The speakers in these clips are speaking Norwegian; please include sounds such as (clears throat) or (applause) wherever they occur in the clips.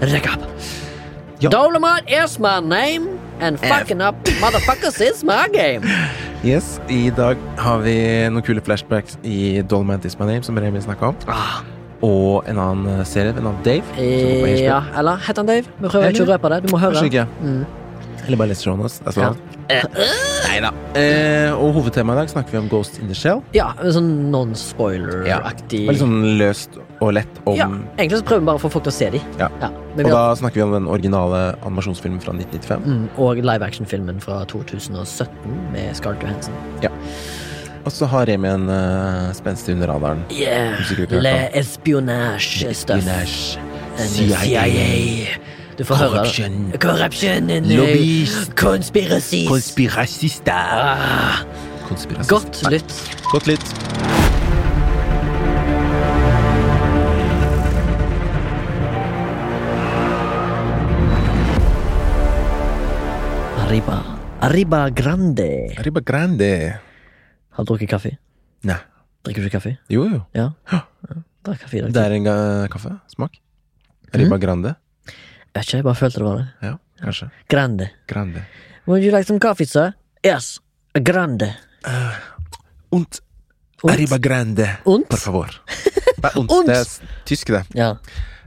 Recap. Ja. Dolomar is my name, and fucking up motherfuckers is my game. Yes, I dag har vi noen kule flashbacks i Dolomite Is My Name, som Remi snakka om. Ah, Og en annen serie, en annen Dave. HBO. ja, eller heter han Dave? Vi prøver ikke å røpe det. Du må høre. Kanskje ikke. Mm. Eller bare les showene. Der står Ja. Nei Neida. Eh, og hovedtemaet i dag snakker vi om Ghost in the Shell. Ja, sånn non-spoiler-aktig Ja. litt sånn løst og lett om Ja, egentlig så prøver vi bare å få folk til å se de. Ja. Ja, Og har, da snakker vi om den originale animasjonsfilmen fra 1995. mm, og live action-filmen fra 2017 med Scarlett Johansson. Og så har Remi en uh, spenstig under radaren. Yeah, Le espionage-stuff. Espionage. CIA. CIA. Du får høre Corruption. Corruption and uh, Lobbyist. conspiracies. Konspirasister. ah, Konspirasister. godt lytt. Godt litt. Arriba. Arriba Grande. Arriba Grande. Har du drukket kaffe? Nei. Drikker du ikke kaffe? Jo, jo. Ja. Ja. er kaffe i dag. Det er en ga- kaffe. Smak. Arriba Grande. Vet ikke, jeg bare følte det var det. Ja, kanskje. Grande. Grande. Would you like some coffee, sir? Yes. A grande. Und Und? Arriba Grande. Und? Por favor. (laughs) Nei, und. Det er tysk, det. Ja.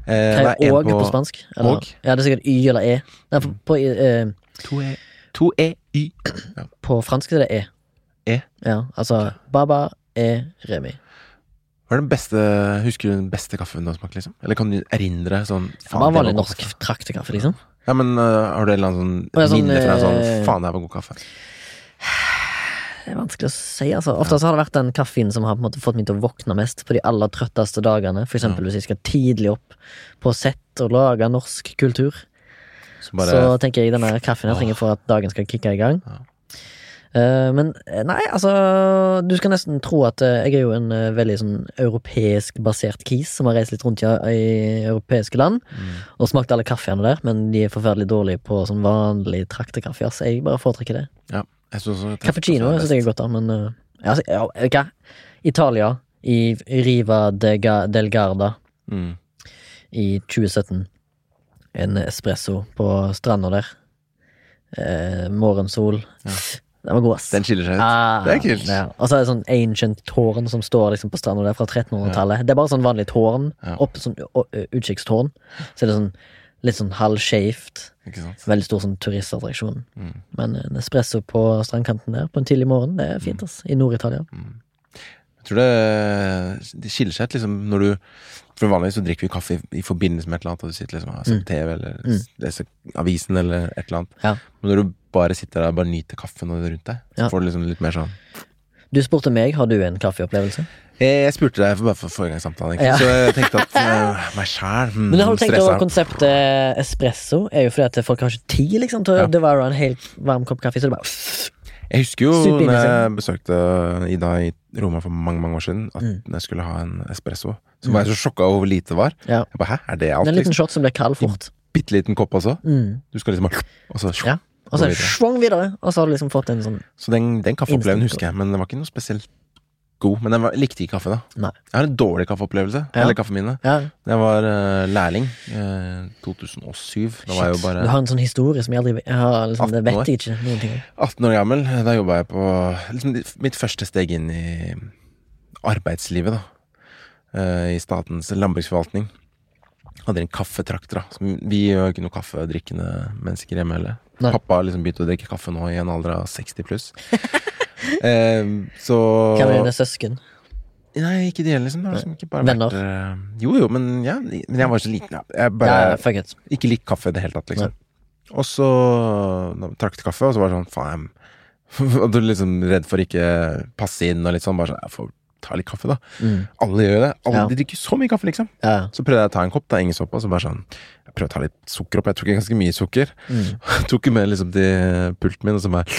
Eh, det er og på, på, spansk? Eller? og? Ja, det er sikkert y eller e. Nei, på, på, eh, To e, to e, y. Ja. på fransk er det e. E? Ja, altså Baba e Remi. Hva er den beste Husker du den beste kaffen du har smakt, liksom? Eller kan du erindre sånn faen, var vanlig norsk kaffe? traktekaffe, liksom. Ja, men uh, har du et eller annet sånn, sånn, minne fra en sånn eh, Faen, det her var god kaffe. Det er vanskelig å si, altså. Ofte så har det vært den kaffen som har måte fått meg til å våkne mest på de aller trøtteste dagene. For eksempel hvis jeg skal tidlig opp på sett og lage norsk kultur. Så bare Så tenker jeg denne kaffen jeg trenger for at dagen skal kicke i gang. Ja. Eh, men eh, nei, altså Du skal nesten tro at eh, jeg er jo en veldig sånn europeisk basert kis som har reist litt rundt i, i europeiske land mm. og smakt alle kaffene der, men de er forferdelig dårlige på sånn vanlig traktekaffe. Altså, jeg bare foretrekker det. også Cappuccino syns jeg er godt, da, men altså, ja, hva? Italia, i Riva de Ga- del Garda Mm. i 2017. En espresso på stranda der. Eh, morgensol. Ja. Den var god, ass. Den skiller seg ut. Ah, Det er kult. Ja. Og så er det sånn ancient tårn som står liksom på stranda der fra 1300-tallet. Det er bare sånn vanlig tårn. Opp, sånn utkikkstårn. Så er det sånn litt sånn halvskeivt. Veldig stor sånn turistattraksjon. Mm. Men en espresso på strandkanten der på en tidlig morgen, det er fint, ass. I Nord-Italia. Mm. Jeg tror det, det skiller seg ut liksom når du For vanligvis så drikker vi kaffe i, i forbindelse med et eller annet, og du sitter liksom og ser på TV eller Mm. leser avisen eller et eller annet. Ja. Men når du bare sitter der og bare nyter kaffen og det rundt deg, så Ja. får du liksom litt mer sånn Du spurte meg, har du en kaffeopplevelse? Jeg, jeg spurte deg for bare for forrige gang samtalen. Ja. så jeg tenkte at uh, (laughs) meg sjæl mm, Men har du tenkt over konseptet espresso? Er jo fordi at folk har ikke tid liksom til å Ja. en helt varm kopp kaffe. Så det bare Jeg husker jo da jeg besøkte Ida i Roma for mange mange år siden, at Mm. jeg skulle ha en espresso, så var jeg så sjokka over hvor lite det var. Ja. Jeg bare, Hæ, er det alt? en liten shot som blir kald fort. Bitte liten kopp altså. Mm. Du skal liksom Og så Ja. Og så svang videre, og så har du liksom fått en sånn Så den, den kaffeopplevelsen husker jeg, men det var ikke noe spesielt god. Men jeg likte ikke kaffe, da. Nei. Jeg har en dårlig kaffeopplevelse. Ja. Eller kaffeminne. Ja, Jeg var uh, lærling. Uh, 2007. Da var jeg jo bare Du har en sånn historie som jeg aldri jeg har, liksom, Det vet jeg ikke noen ting om. 18 år gammel. Da jobba jeg på liksom, mitt første steg inn i arbeidslivet, da. Uh, I statens landbruksforvaltning. Hadde en kaffetrakter, da. Vi gjør ikke noe kaffedrikkende mennesker hjemme heller. Pappa har liksom begynt å drikke kaffe nå i en alder av 60 pluss. (laughs) eh, så Hvem er dine søsken? Nei, ikke de heller, liksom. Det liksom ikke Venner? vært eh, Jo, jo, men ja, men jeg var så liten. Ja. Jeg bare Ja, ikke likte kaffe i det hele tatt, liksom. Og så trakk jeg kaffe, og så var det sånn, faen Og du er liksom redd for ikke passe inn, og litt sånn, bare sånn, jeg får ta litt kaffe, da. Mm. Alle gjør det. Alle Ja. de drikker så mye kaffe, liksom. Ja. Så prøvde jeg å ta en kopp, da, ingen så på, så bare sånn Jeg prøvde å ta litt sukker opp, jeg tok ganske mye sukker. Mm. (laughs) Tok jo med liksom til pulten min, og så bare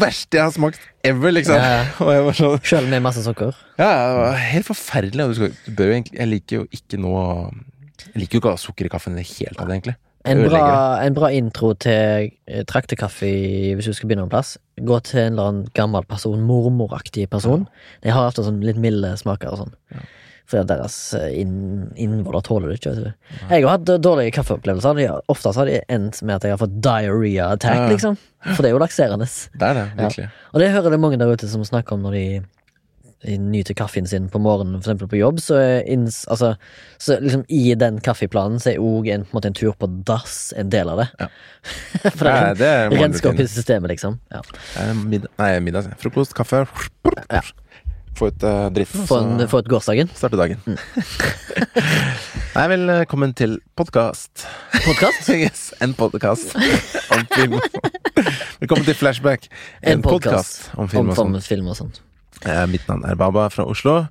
Verste jeg har smakt ever, liksom. Ja. (laughs) Var sånn Selv med masse sukker? Ja, det var helt forferdelig. Du bør jo egentlig Jeg liker jo ikke noe Jeg liker jo ikke å ha sukker i kaffen i det hele tatt, egentlig. En bra, en bra intro til eh, traktekaffe hvis du skal begynne en plass. Gå til en eller annen gammel person, mormoraktig person. De har ofte sånn litt milde smaker og sånn. Ja. Fordi deres eh, inn, innvoller tåler det ikke. Vet du. Jeg har hatt dårlige kaffeopplevelser. De har- de endt med at jeg har fått diarrhea attack, Ja. liksom. For det er jo lakserende. Det er det, virkelig. Og det hører det mange der ute som snakker om når de nyter kaffen sin på morgenen, eksempel på jobb, så inns, altså, så liksom i den kaffeplanen så er òg en, en en tur på dass en del av det. Ja. (laughs) for det er det en renskap i systemet, liksom. Ja. Eh, Middag, nei, middag. Frokost, kaffe. Ja. Få ut eh, dritten, Få en- få ut gårsdagen. starte dagen. Mm. (laughs) Nei, velkommen til podkast. Podkast? (laughs) yes, en podkast om film. Velkommen til Flashback. En En podcast podkast om film Om og sånn. og sånn. Eh, Mitt navn er Baba fra Oslo.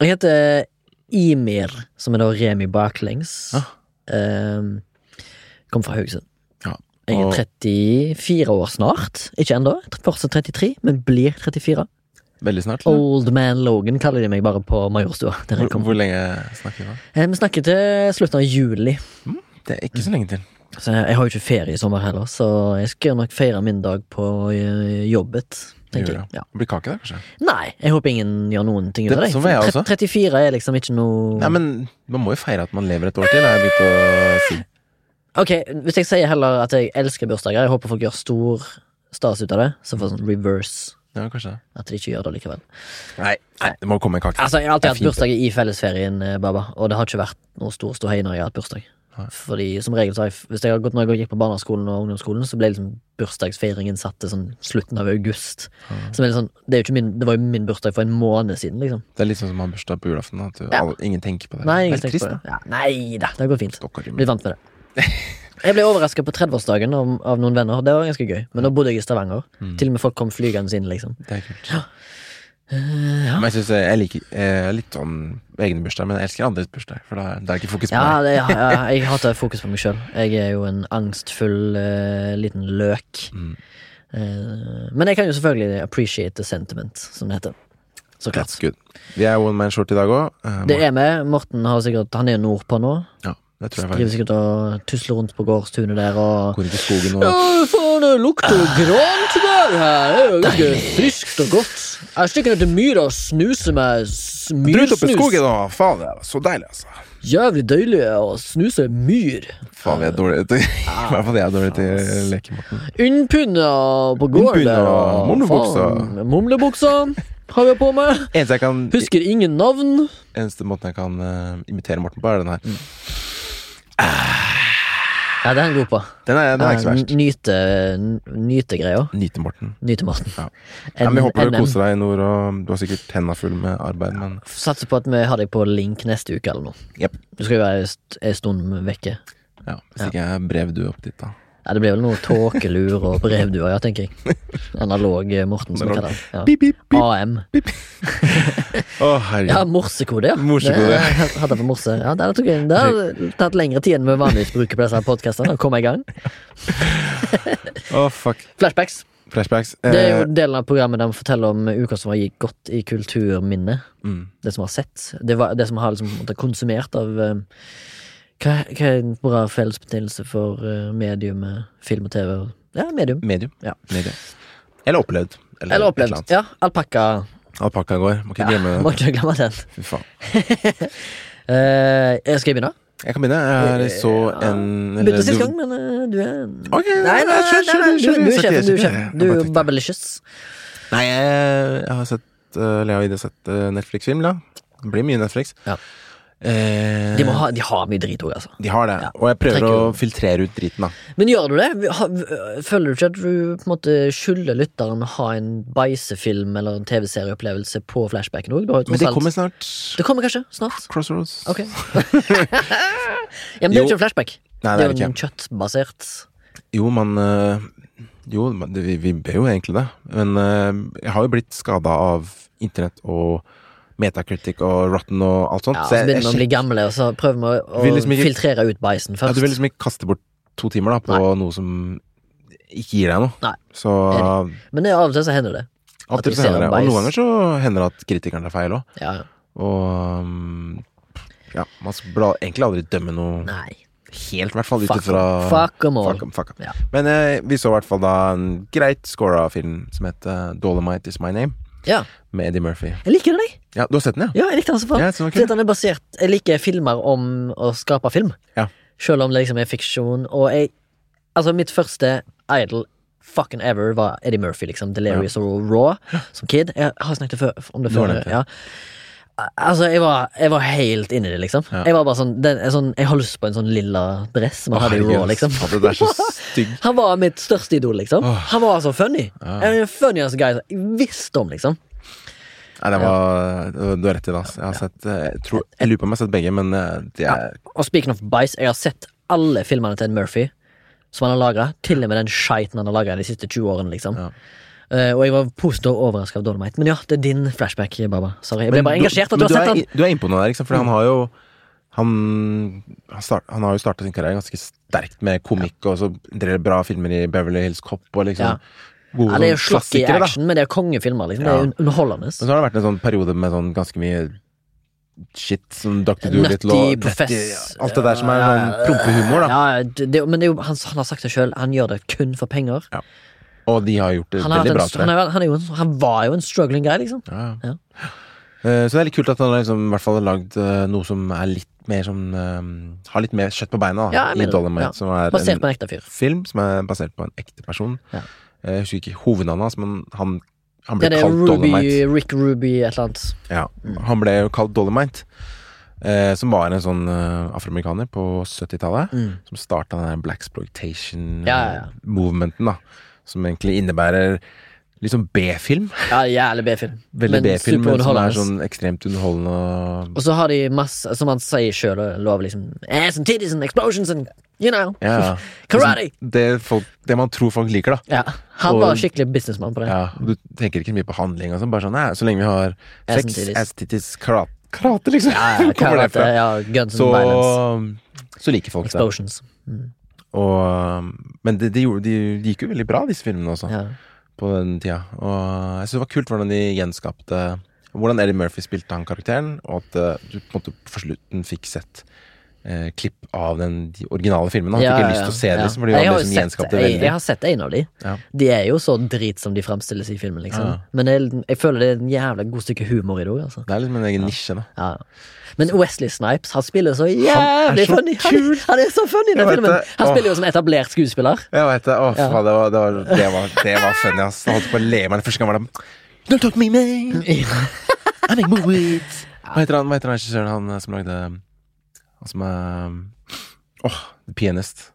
Jeg heter Imir, som er da Remi baklengs. Ah. Eh, kom fra Haugesund. Jeg er 34 år snart. Ikke ennå. Fortsatt 33, men blir 34. Veldig snart. eller? Old Man Logan kaller de meg bare på Majorstua. Jeg Hvor, hvor lenge snakker vi da? Eh, Vi snakker til slutten av juli. Det er ikke så lenge til. Så jeg jeg har jo ikke ferie i sommer heller, så jeg skal nok feire min dag på eh, jobbet. Tenker jeg. Ja. Blir kake der, kanskje? Nei, jeg håper ingen gjør noen ting ut av Det- var jeg også. 34 er liksom ikke noe Nei, men man må jo feire at man lever et år til, har jeg begynt å si. Ok, hvis jeg sier heller at jeg elsker bursdager, jeg håper folk gjør stor stas ut av det, så får sånn reverse. Ja, kanskje. At de ikke gjør det likevel. Nei, nei, det må komme en kake. Altså, Jeg har alltid hatt bursdag i fellesferien, eh, Baba, og det har ikke vært noe stor ståhei når jeg har hatt bursdag. Nei. Fordi som regel så har jeg, Hvis jeg har gått når jeg gikk på barneskolen og ungdomsskolen, så ble liksom bursdagsfeiringen satt til sånn slutten av august. Som er litt sånn, det, er min, det var jo min bursdag for en måned siden, liksom. Det er litt sånn som å ha bursdag på julaften. At du, Ja. alle, ingen tenker på det. Nei, det er tenker trist, på det. Ja, nei da, det går fint. Blitt vant med det. (laughs) Jeg ble overraska på 30-årsdagen av, av noen venner. Det var ganske gøy. Men da bodde jeg i Stavanger. Mm. Til og med folk kom flygende inn, liksom. Det er kult. Eh, ja. Men jeg synes jeg, jeg liker er litt sånn egen bursdag, men jeg elsker andres bursdag. For da det er ikke fokus på Ja, det, ja, ja, jeg (laughs) hater fokus på meg sjøl. Jeg er jo en angstfull uh, liten løk. Mm. Uh, men jeg kan jo selvfølgelig appreciate the sentiment, som det heter. Så klart. Vi er one man short i dag òg. Det er vi. Morten har sikkert Han er jo nordpå nå. Ja, det tror jeg Driver sikkert og tusler rundt på gårdstunet der og Går ut i skogen og Ja, faen, det lukter grantebær her. Det er jo ganske friskt og godt. Jeg stikker ned til myra og snuser meg s- Dra ut opp i myrsnus. skogen og faen, det er så deilig, altså. Jævlig deilig å snuse myr. Faen, vi er dårlige til (laughs) I hvert fall jeg er dårlig til å leke, Morten. På gården Innpynna der. og mumlebuksa. faen, Mumlebuksa har jeg på meg. Eneste, jeg kan, Husker ingen navn. eneste måten jeg kan eh, imitere Morten på, er den her. Ja, det er han god på. Den er, den er ikke så verst. Nyte, nytegreia. Nyte Morten. Nyte Morten. Ja. Ja, men vi håper du koser deg i nord, og du har sikkert henda full med arbeid, men Satser på at vi har deg på link neste uke eller noe. Yep. Du skal jo være en stund vekke. ja, hvis ikke jeg brev du opp dit, da. Ja, Det blir vel noe tåkelur og brevduer, ja, tenker jeg. Analog eh, Morten, som vi kaller det. Pip, pip, pip. Ja. AM. (laughs) Å, herregud. Ja, morsekode, ja. Morsekode. Det hadde jeg på morse. Ja, det, tok jeg, det har tatt lengre tid enn vi vanligvis bruker på disse podkastene. Komme i gang. (laughs) Å, fuck. Flashbacks. Flashbacks. Det er jo Eh, delen av programmet der vi forteller om uka som har gitt godt i kulturminnet. mm. Det som har sett. Det, var, det som har liksom konsumert av eh, hva, hva er en bra fellesbetegnelse for mediumet medium, eh, film og TV? Ja, medium. Medium. Ja. Medium. Eller opplevd. Eller, Eller opplevd. Ja, alpakka. Alpakka går. Må ikke glemme Må ikke glemme den. (laughs) Fy faen. uh, (laughs) skal jeg begynne? Jeg kan begynne. Jeg så en eller Begynte sist gang, men uh, du er Ok, Nei, nei, kjør, kjør, kjør, du er sjefen. Du er sjefen. Du er Babelicious. Nei, jeg, jeg har sett uh, Lea og Ida sett uh, Netflix-film, da. Det blir mye Netflix. Ja. Eh, De, ha, de har mye drit òg, altså. de har det. Ja. Og jeg prøver å filtrere ut driten, da. Men gjør du det? Føler du ikke at du på en måte skylder lytteren å ha en bæsjefilm eller en TV-serieopplevelse på flashbacken òg? Men det kommer snart. Det kommer kanskje snart? Crossroads. Ok. (laughs) ja, men det er jo ikke en flashback. Nei, det det er jo en kjøttbasert Jo, man øh, Jo, vi, vi bør jo egentlig det. Men øh, jeg har jo blitt skada av internett og Metacritic og Rotten og alt sånt. Ja, så begynner vi å bli gamle, og så prøver vi å, liksom ikke- filtrere ut bæsjen ja, du vil liksom ikke kaste bort to timer da på noe som ikke gir deg noe. Nei. Så Men det, av og til så hender det. av og til du så ser hender det. Og noen ganger så hender det at kritikeren tar feil òg. Ja. Og um, ja, man skal egentlig aldri dømme noe Nei. helt, i hvert fall ut ifra. Fuck them all. Fuck em, fuck em. Ja. Men eh, vi så i hvert fall da en greit scora film som heter Dolomite Is My Name. Ja. Med Eddie Murphy. Jeg liker den, jeg. Ja, Du har sett den, ja? Ja, jeg likte den så faen. Ja, jeg synes den er basert Jeg liker filmer om å skape film. Ja. Selv om det liksom er fiksjon. Og jeg Altså, mitt første idol fucking ever var Eddie Murphy, liksom. Delirious og Raw som kid. Jeg har snakket før, om det før. Ja. Altså, jeg var, jeg var helt inni det, liksom. Ja. Jeg var bare sånn, den, sånn Jeg har lyst på en sånn lilla dress som han hadde i Raw, liksom. (laughs) Han var mitt største idol, liksom. Oh. Han var så funny. Ja. En funniest guy jeg visste om, liksom. Nei, det var Du har rett i det. Altså. Jeg har sett eh, Jeg, tror, jeg lurer på om jeg har sett begge, men det er ja. Og speaking of Bice, jeg har sett alle filmene til Ed Murphy som han har lagra. Til og med den skiten han har lagra de siste 20 årene, liksom. Ja. Uh, og jeg var positivt overraska av Dolomite. Men ja, det er din flashback, Baba. Sorry. Jeg ble Men bare engasjert du men har sett er. Du er inne på noe der, liksom, for han har jo Han, han, start, han har jo starta sin karriere ganske sterkt med komikk, og så drev bra filmer i Beverly Hills Cop og liksom Ja. Gode Ja, det er jo sånn slakk i action, da. men det er kongefilmer, liksom. Det er underholdende. Men så har det vært en sånn periode med sånn ganske mye shit, som Dr. Doolittle og profess... Alt det der som er sånn prompehumor, da. Ja, det, men det jo, han, han har sagt det sjøl, han gjør det kun for penger. Og de har gjort det Han, veldig hatt bra, en, han, er, han, er en, han var jo en struggling guy, liksom. Ja. Ja. Eh, Så det er litt kult at han har liksom, i hvert fall lagd eh, noe som er litt mer som eh, Har litt mer kjøtt på beina, da, Ja, i Mate Dolomite. Ja. Som er Basert en på en ekte fyr. film som er basert på en ekte person. Ja. Eh, Jeg husker ikke hovednavnet hans, men han, han Ja, ble er kalt Ruby, Dolomite. Rick Ruby, et eller annet. Ja, han ble jo kalt Dolomite. Eh, som var en sånn eh, afroamerikaner på 70-tallet. Mm. Som starta den Black Exploitation Ja, ja, ja. movementen, da. Som egentlig innebærer litt sånn B-film. Ja, jævlig B-film. (laughs) Veldig B-film, men som er sånn ekstremt underholdende. og- Og så har de masse, som han sier sjøl, lov liksom Ass and titties and explosions and you know Ja. (laughs) Karate! Det, folk, det man tror folk liker, da. Ja, Han Og- var skikkelig businessmann på det. Ja, Du tenker ikke mye på handling, og sånn, bare sånn nei, Så lenge vi har sex, ass, titties, karate, karate liksom. Ja, ja, (laughs) kommer det karate, ja, guns and Så, violence. så liker folk det. Mm. Og, men det, de, de, de gikk jo veldig bra, disse filmene også, Ja. på den tida. Og jeg synes det var kult hvordan de gjenskapte Hvordan Eddie Murphy spilte han karakteren, og at eh, du på en måte på slutten fikk sett eh, klipp av den, de originale filmene. Han Ja, fikk ikke lyst til å se det, liksom, fordi Jeg har liksom sett- jeg, veldig. jeg har sett en av de. Ja. De er jo så drit som de fremstilles i filmen, liksom. Ja. Men jeg, jeg føler det er en jævla god stykke humor i det òg, altså. Det er liksom en egen nisje, da. Ja. Men Wesley Snipes, han spiller så jævlig så funny! Han, kul. han er så funny i den filmen! det. Han spiller jo som etablert skuespiller. Jeg veit det. Å, faen, det, var, det, var, det, var, det var funny, ass. Han holdt på å le meg den første gang. var det Don't talk me, man! (laughs) I make movies! Hva heter han, hva heter han regissøren han eh, som lagde Han som er Åh, The Pianist.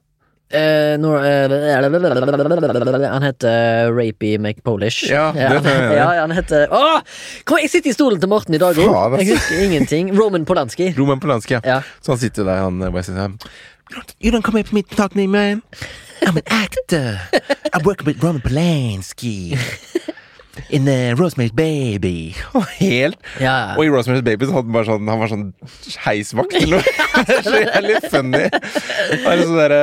Uh, no, uh, han heter Rapey McPolish. Ja, det jeg (laughs) er. ja, han heter Åh! Kom, jeg sitter i stolen til Morten i dag òg! Jeg husker ingenting. Roman Polanski. Roman Polanski, ja. Ja. Så han sitter der, han eh, Wesley sånn you don't, come here for me to talk to me, man. I'm an actor. (laughs) I work with Roman Polanski. In uh, Rosemary's Baby. (laughs) Og Helt Ja. Og i Rosemary's Baby så hadde han bare sånn Han var sånn heisvakt eller noe. (laughs) Det er så jævlig funny. Er sånn der,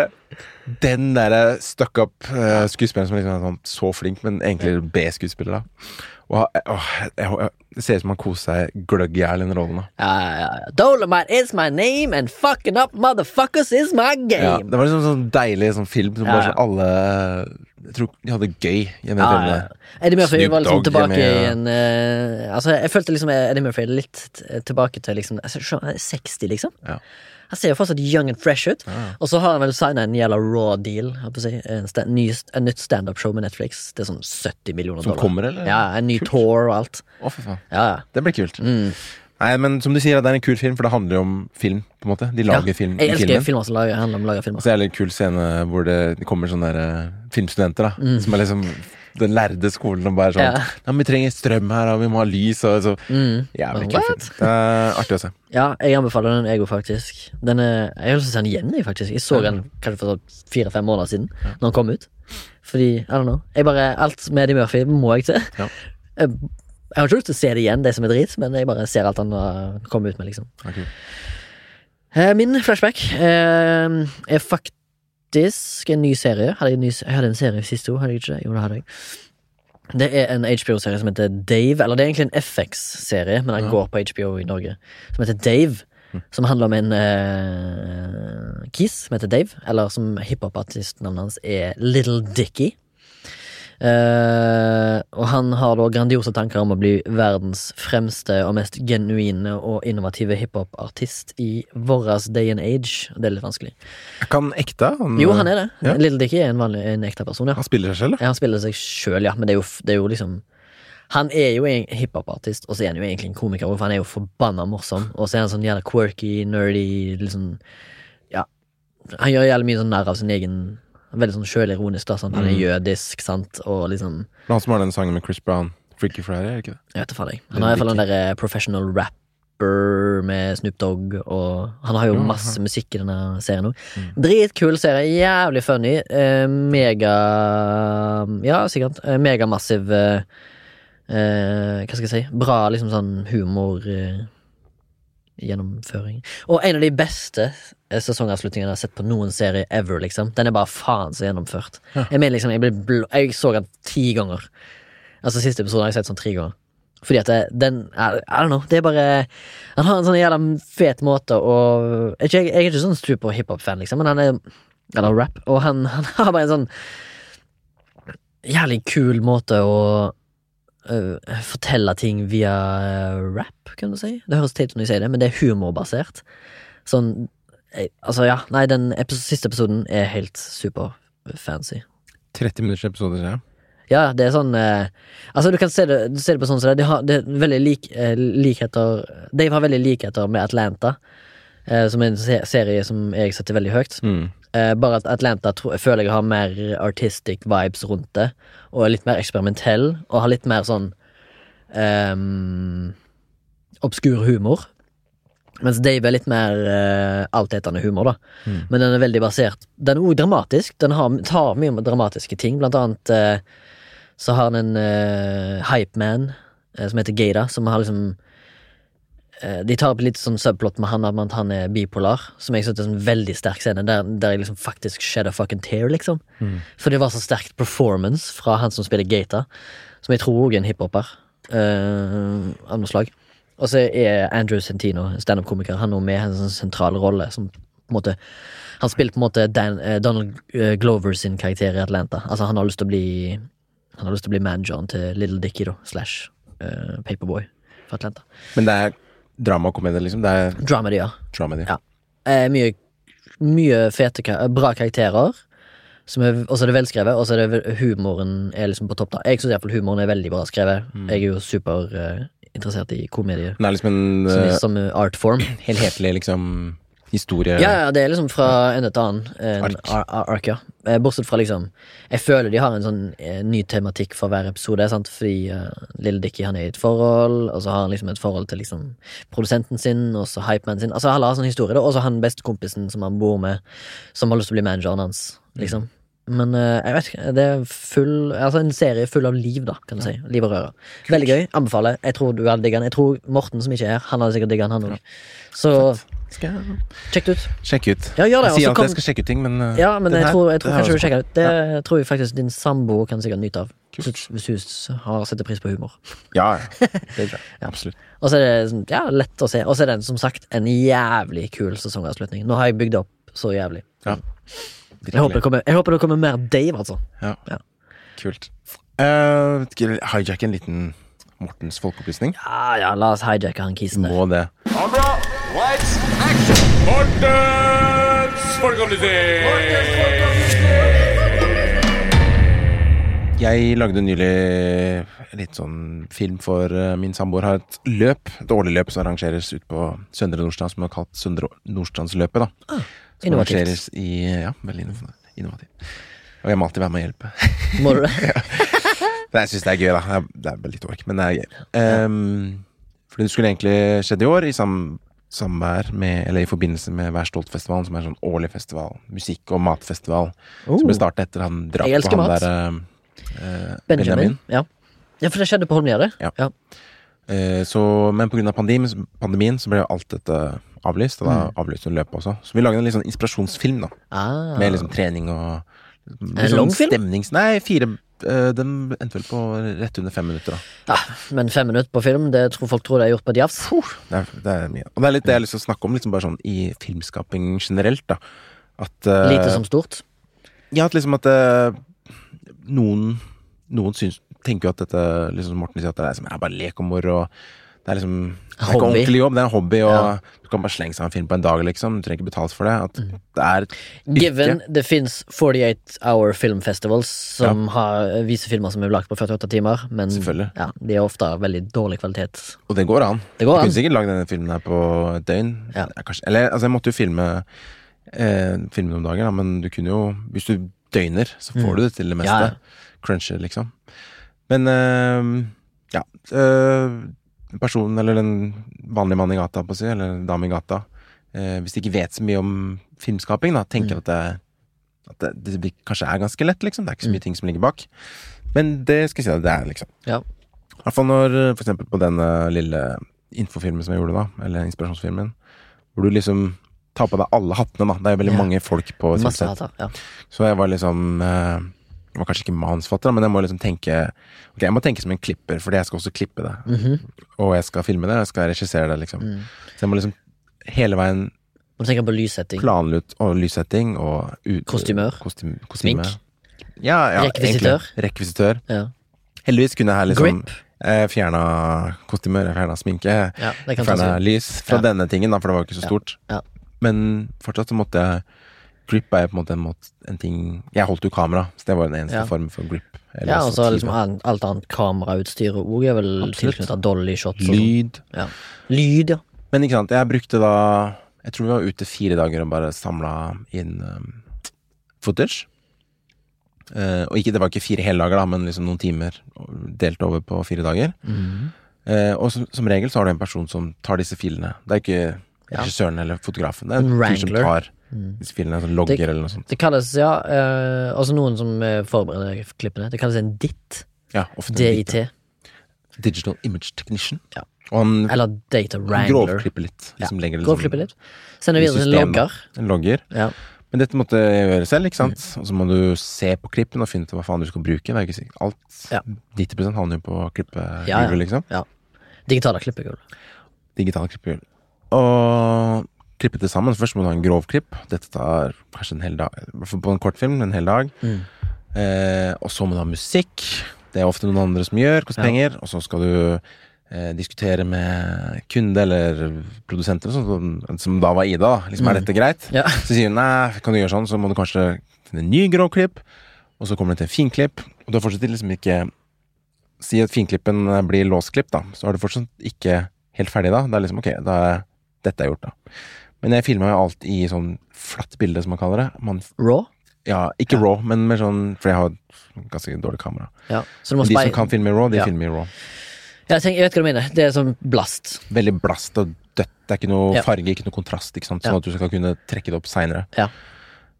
den derre stuck up uh, som liksom er sånn så flink, men egentlig B-skuespiller, da. Og åh, jeg, det ser ut som han koser seg gløgg i hjel i den rollen. Ja, ja, ja. Dolomite is my name, and fucking up motherfuckers is my ja, game. Det var liksom sånn deilig sånn film som Ja, bare så sånn alle Jeg tror de hadde gøy Ja, filmene. ja. Eddie Murphy var liksom tilbake med, i en uh, Altså, jeg følte liksom Eddie Murphy litt tilbake til liksom altså, skjønner jeg, 60, liksom. Ja. Han ser jo fortsatt young and fresh ut. Ja. Og så har han vel signa en jævla raw deal. Si, en, sta ny, en nytt standup-show med Netflix. Det er sånn 70 millioner Som dollar. kommer, eller? Ja, En ny tour og alt. Å, for faen. Ja. Det blir kult. Mm. Nei, men som du sier, det er en kul film, for det handler jo om film. på en måte De lager ja. film Jeg elsker filmen. filmer som lager, handler om å lage filmer. Og så er det en kul scene hvor det, det kommer sånne der, eh, filmstudenter, da. Mm. Som er liksom den lærde skolen og bare sånn Ja. Ja, vi trenger strøm her, og vi må ha lys, og så Mm. Jævlig kult. Uh. Artig å se. Ja, jeg anbefaler den, jeg òg, faktisk. Den er, jeg har lyst til å se den igjen, jeg, faktisk. Jeg så den kanskje for sånn fire-fem måneder siden, når den kom ut. Fordi, I don't know. Jeg bare, alt med Eddie Murphy må jeg til. Ja. Jeg, jeg har ikke lyst til å se det igjen, det som er drit, men jeg bare ser alt han har kommet ut med, liksom. Kult. Eh, Min flashback er er faktisk en ny serie. Hadde jeg, en ny, jeg hadde en serie sist år, hadde jeg ikke? Jo, det hadde jeg. Det er en HBO-serie som heter Dave. Eller det er egentlig en FX-serie, men den Ja. går på HBO i Norge. Som heter Dave. Som handler om en uh, kis som heter Dave. Eller som hiphop-artistnavnet hans er Little Dicky. Eh, og han har da grandiose tanker om å bli verdens fremste og mest genuine og innovative hiphop-artist i våras day and age. Det er litt vanskelig. Er ikke han ekte? Han, Jo, han er det. Ja. Little Dickie er en vanlig en ekte person, ja. Han spiller seg selv? Ja, Han spiller seg sjøl, ja, men det er, jo, det er jo liksom Han er jo en hiphopartist, og så er han jo egentlig en komiker, for han er jo forbanna morsom. Og så er han sånn jævla quirky, nerdy, liksom Ja. Han gjør jævlig mye sånn narr av sin egen Veldig sånn sjølironisk, da. Sånn. Han er Mm. jødisk, sant, og liksom er Han som har den sangen med Chris Brown, Freaky Friday, er det ikke det? Jeg vet da faen, jeg. Han har i hvert fall den derre professional rapper med Snoop Dogg, og han har jo masse musikk i denne serien òg. Mm. Dritkul serie, jævlig funny. Eh, mega Ja, sikkert. Eh, megamassiv eh, eh, Hva skal jeg si? Bra liksom sånn humor. Eh, gjennomføring. Og en av de beste eh, sesongavslutningene jeg har sett på noen serie ever, liksom. Den er bare faen så gjennomført. Ja. Jeg mener liksom, jeg, jeg så den ti ganger. Altså Siste episode har jeg sett sånn tre ganger. Fordi at det, den I, I don't know. Det er bare Han har en sånn jævla fet måte å Jeg, jeg er ikke sånn super hiphop-fan, liksom, men han er Eller rap. Og han, han har bare en sånn jævlig kul måte å fortelle ting via øh, rap, kan du si. Det høres teit ut når jeg sier det, men det er humorbasert. Sånn eh, Altså, ja. Nei, den epi- siste episoden er helt super-fancy. 30 minutters episoder, ja. Ja, det er sånn eh, Altså, du kan se det, du ser det på sånn som det. De har, det veldig lik, eh, likheter Dave har veldig likheter med Atlanta, eh, som er en se serie som jeg setter veldig høyt. Mm. Eh, bare at Atlanta tro, føler jeg har mer artistic vibes rundt det, og er litt mer eksperimentell, og har litt mer sånn um, obskur humor. Mens Dave er litt mer uh, altetende humor, da. Mm. Men den er veldig basert Den er også dramatisk. Den har, tar mye dramatiske ting. Blant annet uh, så har han en uh, hypeman uh, som heter Gata, som har liksom De tar opp litt sånn subplot med han at han er bipolar, som jeg synes er en veldig sterk scene, der, der jeg liksom faktisk shed a fucking tear, liksom. Mm. For det var så sterkt performance fra han som spiller Gata, som jeg tror også er en hiphoper uh, av noe slag. Og så er Andrew Sentino, standup-komiker, han også med i en sånn sentral rolle som på en måte Han spiller på en måte Dan, uh, Donald eh, Glover sin karakter i Atlanta. Altså, han har lyst til å bli Han har lyst til å bli manageren til Little Dickie, da, slash uh, Paperboy fra Atlanta. Men det er drama og komedie, liksom. Det er Dramedy, ja. dramedy. Ja. Eh, mye, mye fete, bra karakterer. Som er, og så er det velskrevet, og så er det humoren er liksom på topp. da Jeg syns iallfall humoren er veldig bra skrevet. Mm. Jeg er jo super eh, i komedie er liksom en som, eh, som art form. (clears throat) helhetlig liksom historie. Ja, ja, det er liksom fra ende til annen. En Ark. ar ar ark, ja. Eh, Bortsett fra liksom Jeg føler de har en sånn eh, ny tematikk for hver episode, sant? fordi uh, Lille Dickie han er i et forhold, og så har han liksom et forhold til liksom produsenten sin, og så hypemanen sin. Altså alle har sånn historie, da, og så han bestekompisen som han bor med, som har lyst til å bli manageren hans, liksom. Men uh, jeg vet ikke, det er full Altså en serie full av liv, da, kan du si. Liv og røre. Veldig gøy. Anbefaler. Jeg tror du hadde digga den. Jeg tror Morten, som ikke er her, han hadde sikkert digga den, han òg. Så Skal jeg sjekk det ut. Sjekk ut. Ja, gjør det. Jeg sier alltid kom- jeg skal sjekke ut ting, men ja, men jeg her- tror, jeg tror kanskje er du sjekker ut. Det tror jeg faktisk din samboer kan sikkert nyte av. Kult. Hvis hun har setter pris på humor. Ja, ja. (laughs) Det tror jeg. Absolutt. Og så er det sånn, ja, lett å se. Og så er det som sagt en jævlig kul sesongavslutning. Nå har jeg bygd opp så jævlig. Jeg håper, det kommer, jeg håper det kommer mer Dave, altså. Kult. Uh, hijack en liten Mortens folkeopplysning? Ja, ja, la oss hijacke han kisen der. Må det. Kamera, lights, action! Mortens folkeopplysning! Jeg lagde nylig litt sånn film for eh, min samboer. Har et løp, et årlig løp som arrangeres ut på Søndre Nordstrand, som er kalt Søndre Nordstrandsløpet. da. Som innovativt. arrangeres i Ja, veldig innovativt. Og jeg må alltid være med og hjelpe. Må du (laughs) det? Jeg syns det er gøy, da. Det er- Det er litt ork, men det er gøy. Um, for det skulle egentlig skjedd i år, i sam samvær med, eller i forbindelse med Vær stolt-festivalen, som er en sånn årlig festival. Musikk- og matfestival. Som ble startet etter han drap på han mat. der eh, Benjamin. Ja. ja, for det skjedde på Holmlia, det. Ja. ja. Eh, så, men pga. Pandemien, pandemien så ble jo alt dette avlyst, og da Mm. avlyste hun løpet også. Så vi lagde en litt sånn inspirasjonsfilm, da. Ah. Med liksom trening og litt En sånn lang film? Stemnings... Nei, fire Den endte vel på rett under fem minutter, da. ja, men fem minutter på film, det tror folk tror det er gjort på et jafs. Det det er mye. Og det er litt det jeg har lyst til å snakke om, liksom bare sånn i filmskaping generelt, da. At uh, Lite som stort. Ja, at liksom at uh, noen Noen syns, tenker jo at dette liksom Morten sier at det er, som, er bare lek og moro. og Det er liksom Det er ikke ordentlig jobb, det er en hobby, og Ja. du kan bare slenge seg en film på en dag, liksom. Du trenger ikke betalt for det. Mm. det er et Given det fins 48 Hour Film Festivals som har, viser filmer som er lagt på 48 timer, men ja, de er ofte av veldig dårlig kvalitet. Og det går an. Det går du an. kunne sikkert lagd denne filmen her på et døgn. Ja. Ja, Kanskje, eller altså, jeg måtte jo filme eh, filmen om dagen, da, men du kunne jo Hvis du døgner, så får Mm. du det til det meste. Ja, ja. Cruncher, liksom. Men eh, ja. eh, personen, eller den vanlige mannen i gata, på å si, eller dame i gata eh, Hvis de ikke vet så mye om filmskaping, da, Mm. tenker at det at det, det blir- kanskje er ganske lett, liksom. Det er ikke så Mm. mye ting som ligger bak. Men det skal jeg si at det er, liksom. Ja. I hvert fall når, eh, for eksempel på den lille infofilmen som jeg gjorde da, eller inspirasjonsfilmen, hvor du liksom tar på deg alle hattene, da. Det er jo veldig Ja. mange folk på et filmsett. Ja. Så jeg var liksom eh, Jeg var kanskje ikke manusforfatter, men jeg må liksom tenke Ok, jeg må tenke som en klipper, fordi jeg skal også klippe det. Mhm. Og jeg skal filme det, og jeg skal regissere det, liksom. Mm. Så jeg må liksom hele veien Må tenke på lyssetting. planle og lyssetting og ut, Kostymør. Kostym, kostyme. Smink. Ja, ja, Rekvisitør. egentlig. Rekvisitør. Ja. Heldigvis kunne jeg her liksom Grip. Jeg fjerna kostymer, jeg fjerna sminke. ja, det Fjerna lys fra denne tingen, da, for det var jo ikke så stort. Ja. Men fortsatt så måtte jeg Grip er på en måte en, måte, en ting Jeg holdt jo kamera, så det var den eneste Ja. formen for grip. Eller Ja, og så liksom alt annet kamerautstyr òg er vel tilknytta dolly shots sånn. Lyd. Ja. Lyd, ja. Men ikke sant, jeg brukte da Jeg tror vi var ute fire dager og bare samla inn um, footage. Uh, og ikke, det var ikke fire hele dager, da, men liksom noen timer delt over på fire dager. Mm. Uh, og som, som regel så har du en person som tar disse filene. Det er ikke. Regissøren eller fotografen. Det er En fyr som tar Mm. disse filmene, sånn logger Det- eller noe sånt. Det kalles, ja uh, Altså noen som eh, forbereder klippene. Det kalles en DIT. Ja, DIT. Digital Image Technician. Ja. Han Eller Data Wrangler. grovklipper litt. Ja, Liksom legger det Grovklipper litt. Sender videre til en logger. En logger. Ja. Men dette måtte jeg gjøre selv, ikke sant? Mm. Og så må du se på klippen og finne ut hva faen du skal bruke. Det er ikke sikkert. Alt Ja. 90 havner jo på klippegulvet, Ja, ja. liksom. Digitale klippegulv. Digitale klippehjul. Og klippe det sammen. Først må du ha en grov klipp. Dette tar kanskje en hel dag. På en kortfilm, en hel dag. Mm. Eh, og så må du ha musikk. Det er ofte noen andre som gjør, koster Ja. penger. Og så skal du eh, diskutere med kunde eller produsenter, og som- som da var Ida. da. Liksom, Mm. Er dette greit? Ja. Så sier hun nei, kan du gjøre sånn, så må du kanskje til en ny grov klipp, og så kommer det til en finklipp. Og du har fortsatt liksom ikke Si at finklippen blir låsklipp, da, så er du fortsatt ikke helt ferdig da. Det er liksom ok, da er dette er gjort, da. Men jeg filma jo alt i sånn flatt bilde, som man kaller det. Man, Raw. ja, ikke Ja. raw, men mer sånn For jeg har ganske dårlig kamera. Ja. De som kan filme i raw, de Ja. filmer i raw. jeg, tenker, jeg vet hva du mener. Det er sånn blast. Veldig blast og dødt. Det er ikke noe farge, ikke noe kontrast, ikke sant? sånn at du skal kunne trekke det opp seinere. Ja.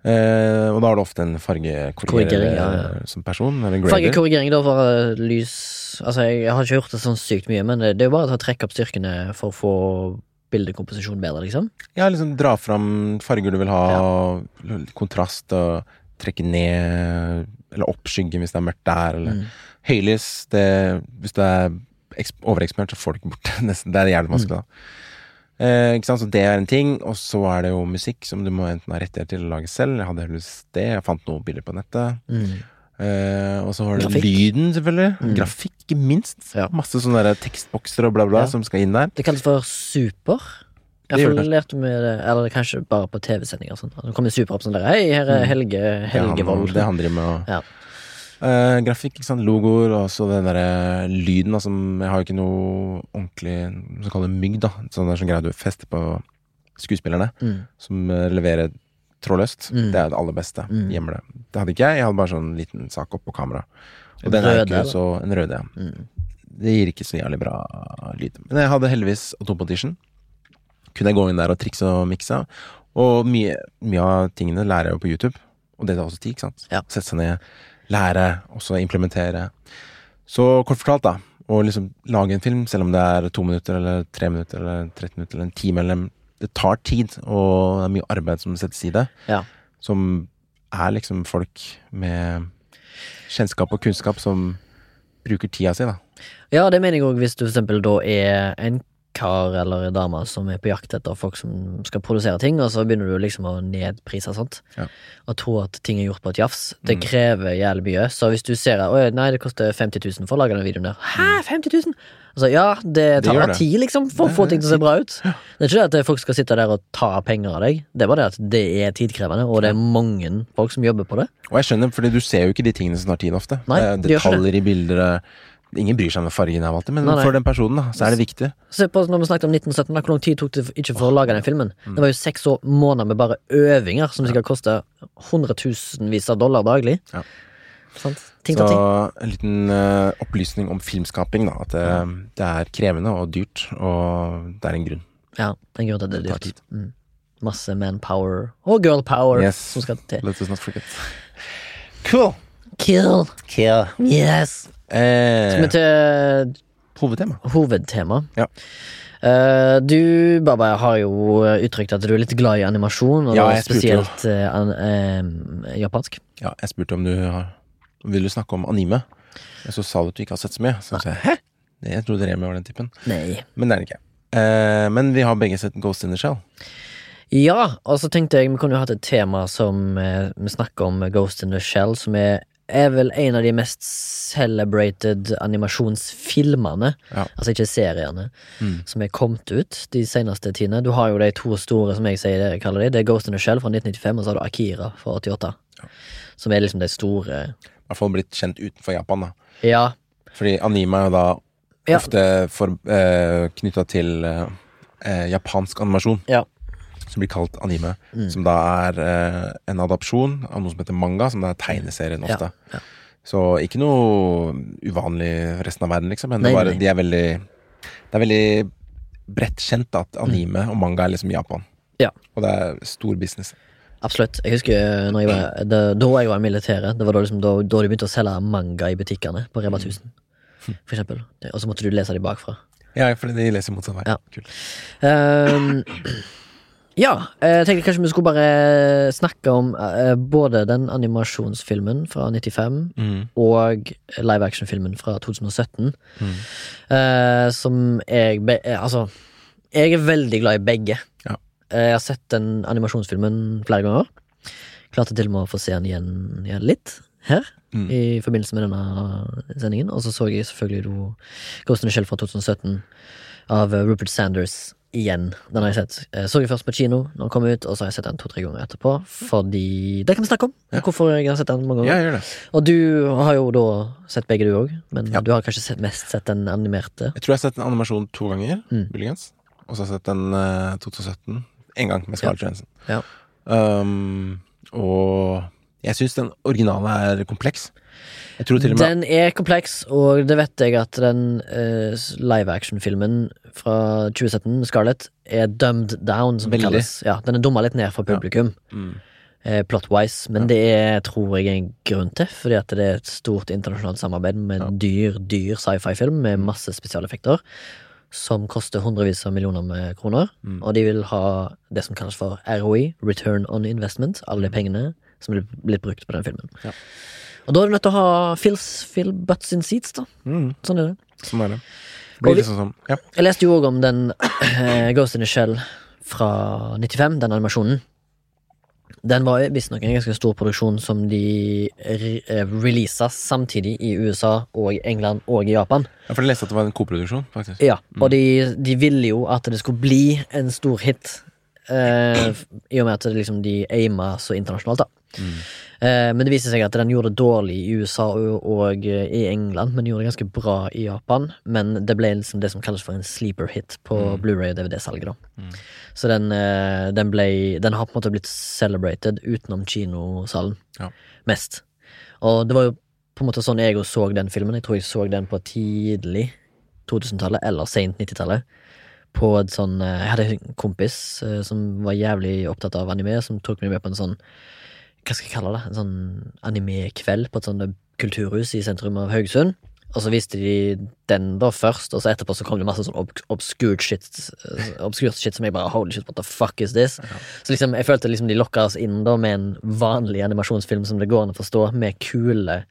Eh, og da har du ofte en fargekorrigering eh, som person, eller. Fargekorrigering da for eh, lys Altså, jeg har ikke gjort det sånn sykt mye, men det det er jo bare å trekke opp styrkene for å få bildekomposisjon bedre, liksom. Ja, liksom dra fram farger du vil ha, kontrast og trekke ned Eller opp skyggen hvis det er mørkt der, eller Mm. høylys. Det, hvis det er eks- overeksponert, så får du ikke bort det. (laughs) Det er jævlig vanskelig, da. Eh, ikke sant? Så det er en ting. Og så er det jo musikk som du må enten ha rettigheter til å lage selv. Jeg hadde heldigvis det. Jeg fant noen bilder på nettet. Mm. Eh, og så har du lyden, selvfølgelig. Mm. Grafikk, ikke minst. Ja. Masse sånne der tekstbokser og bla, bla Ja. som skal inn der. Det kalles for super. Det. lærte vi det, eller kanskje bare på TV-sendinger. Så Sånn. Det kommer super opp sånn der Hei, her er Mm. Helge Helgevold. Det han driver med. Og, Ja. Uh, grafikk, ikke sant. Logoer, og så den derre lyden, da, som Jeg har jo ikke noe ordentlig Som mygg, da. Sånn der som greier du fester på skuespillerne. Mm. Som eh, leverer trådløst. Mm. Det er det aller beste. Mm. Gjemmer det. Det hadde ikke jeg. Jeg hadde bare sånn liten sak oppå kamera. Og En den er ikke så En røde, ja. Mm. Det gir ikke så jævlig bra lyd. Men jeg hadde heldigvis Adobe Kunne jeg gå inn der og trikse og mikse. Og mye, mye av tingene lærer jeg jo på YouTube. Og det tar også tid, ikke sant. Ja. Sette seg ned, lære, og så implementere. Så kort fortalt, da. Å liksom lage en film, selv om det er to minutter eller tre minutter eller 13 minutter eller en time eller Det tar tid, og det er mye arbeid som settes i det. Ja. Som er liksom folk med kjennskap og kunnskap som bruker tida si, da. Ja, det mener jeg òg hvis du eksempel da er en kar eller en dame som er på jakt etter folk som skal produsere ting, og så begynner du liksom å nedprise sånt. Ja. Og tro at ting er gjort på et jafs. Det krever jævlig mye. Så hvis du ser at nei, det koster 50 000 for å lage den videoen der. Hæ, 50 000? Altså, ja, det Det tar det. tid, liksom, for å få ting til å se bra ut. Det er ikke det at folk skal sitte der og ta penger av deg. Det er bare det at det er tidkrevende, og det er mange folk som jobber på det. Og jeg skjønner, fordi du ser jo ikke de tingene som tar tid ofte. Nei, de gjør ikke Detaljer i bilder Ingen bryr seg om fargen jeg valgte, men Nei, nei. for den personen da, så er det viktig. Se på når vi snakket om 1917, da, hvor lang tid tok det ikke for å lage den filmen? Mm. Det var jo seks år, måneder med bare øvinger, som sikkert koster hundretusenvis av dollar daglig. Ja. Sånn. Ting Så ting. en liten uh, opplysning om filmskaping, da. At det, det er krevende og dyrt, og det er en grunn. Ja, en grunn til at det er Det dyrt. Mm. Masse manpower og girl power Yes. som skal til. Let us not forget. Cool. Kill. Kill. Yes. Eh, Som er til hovedtema. hovedtema? Ja. Eh, du, Baba, har jo uttrykt at du er litt glad i animasjon, og Ja, da jeg spurte jo. spesielt eh, an, eh, japansk. Ja, jeg spurte om du har Vil du snakke om anime. Og så sa du at du ikke har sett så mye. Så sa jeg hæ? Det- Jeg trodde Remi var den typen. Nei. Men det er det ikke. Eh, men vi har begge sett Ghost in the Shell. Ja, og så tenkte jeg vi kunne jo hatt et tema som eh, vi snakker om Ghost in the Shell, som er, er vel en av de mest celebrated animasjonsfilmene, Ja. altså ikke seriene, Mm. som er kommet ut de seneste tidene. Du har jo de to store, som jeg sier, kaller de. Det er Ghost in the Shell fra 1995, og så har du Akira fra 88. Ja. Som er liksom de store I hvert fall blitt kjent utenfor Japan, da. Ja, Fordi anime er jo da ofte ja. eh, knytta til eh, eh, japansk animasjon. Ja. Som blir kalt anime. Mm. Som da er eh, en adopsjon av noe som heter manga, som da er tegneserien ofte. ja. Så ikke noe uvanlig for resten av verden, liksom. Men Nei, det, bare, de er veldig Det er veldig bredt kjent at anime og manga er liksom Japan. Mm. Ja. Og det er stor business. absolutt. Jeg husker når jeg var, da, da jeg var i militæret, det var da, liksom, da, da de begynte å selge manga i butikkene på Rema 1000, for eksempel. Og så måtte du lese de bakfra. Ja, fordi de leser motsatt vei. Ja. Kult. Ehm, ja, jeg tenkte kanskje vi skulle bare snakke om eh, både den animasjonsfilmen fra 95 Mm. og live action-filmen fra 2017. Mm. eh, som jeg be, eh, Altså, jeg er veldig glad i begge. Ja. Eh, jeg har sett den animasjonsfilmen flere ganger. Klarte til og med å få se den igjen, igjen litt her. Mm. I forbindelse med denne sendingen. Og så så jeg selvfølgelig Ghost in the Shell fra 2017 av eh, Rupert Sanders igjen. Den har jeg sett. Jeg så jeg først på kino når den kom ut, og så har jeg sett den to-tre ganger etterpå. Fordi Det kan vi snakke om. Ja. Hvorfor jeg har sett den mange ganger. Ja, gjør det. Og du har jo da sett begge, du òg. Men Ja. du har kanskje sett, mest sett den animerte. Jeg tror jeg har sett en animasjon to ganger, Mm. muligens. Og så har jeg sett den uh, 2017 en gang med Scarlett Johansson. Ja. Um, og jeg syns den originale er kompleks. Jeg tror til og med Den er kompleks, og det vet jeg at den uh, live action-filmen fra 2017, Scarlett, er dumbed down, som det Veldig. kalles. Ja, den er dumma litt ned for publikum, mm, eh, plot-wise, men det er, tror jeg er en grunn til, fordi at det er et stort internasjonalt samarbeid med en dyr, dyr sci-fi-film med masse spesialeffekter. Som koster hundrevis av millioner med kroner. Mm. Og de vil ha det som kalles for ROI, Return on Investment. Alle de pengene som er blitt brukt på den filmen. Ja. Og da er du nødt til å ha fills, fill butts in seats, da. mm, Sånn er det. Sånn er det. Blir liksom sånn Ja. Jeg leste jo òg om den eh, Ghost in the Shell fra 95, den animasjonen. Den var visstnok en ganske stor produksjon som de re eh, releasa samtidig i USA og England og i Japan. ja, for jeg leste at det var en koproduksjon, faktisk. Ja, og de, de ville jo at det skulle bli en stor hit. Eh, I og med at det liksom de aima så internasjonalt, da. Mm. Eh, men det viste seg at den gjorde det dårlig i USA og, eh, i England, men gjorde det ganske bra i Japan. Men det ble liksom det som kalles for en sleeper hit på Blu-ray og DVD-salget. da Mm. Så den, eh, den ble Den har på en måte blitt celebrated utenom kinosalen. Ja. Mest. Og det var jo på en måte sånn jeg også så den filmen. Jeg tror jeg så den på tidlig 2000-tallet eller sent 90-tallet. På et sånn Jeg hadde en kompis som var jævlig opptatt av anime, som tok meg med på en sånn Hva skal jeg kalle det? En sånn anime-kveld på et sånt kulturhus i sentrum av Haugesund. Og så viste de den da først, og så etterpå så kom det masse sånn ob obskurt shit eh, Obskurt shit som jeg bare Holy shit, what the fuck is this? Så liksom, jeg følte liksom de lokka oss inn da med en vanlig animasjonsfilm som det går an å forstå, med kule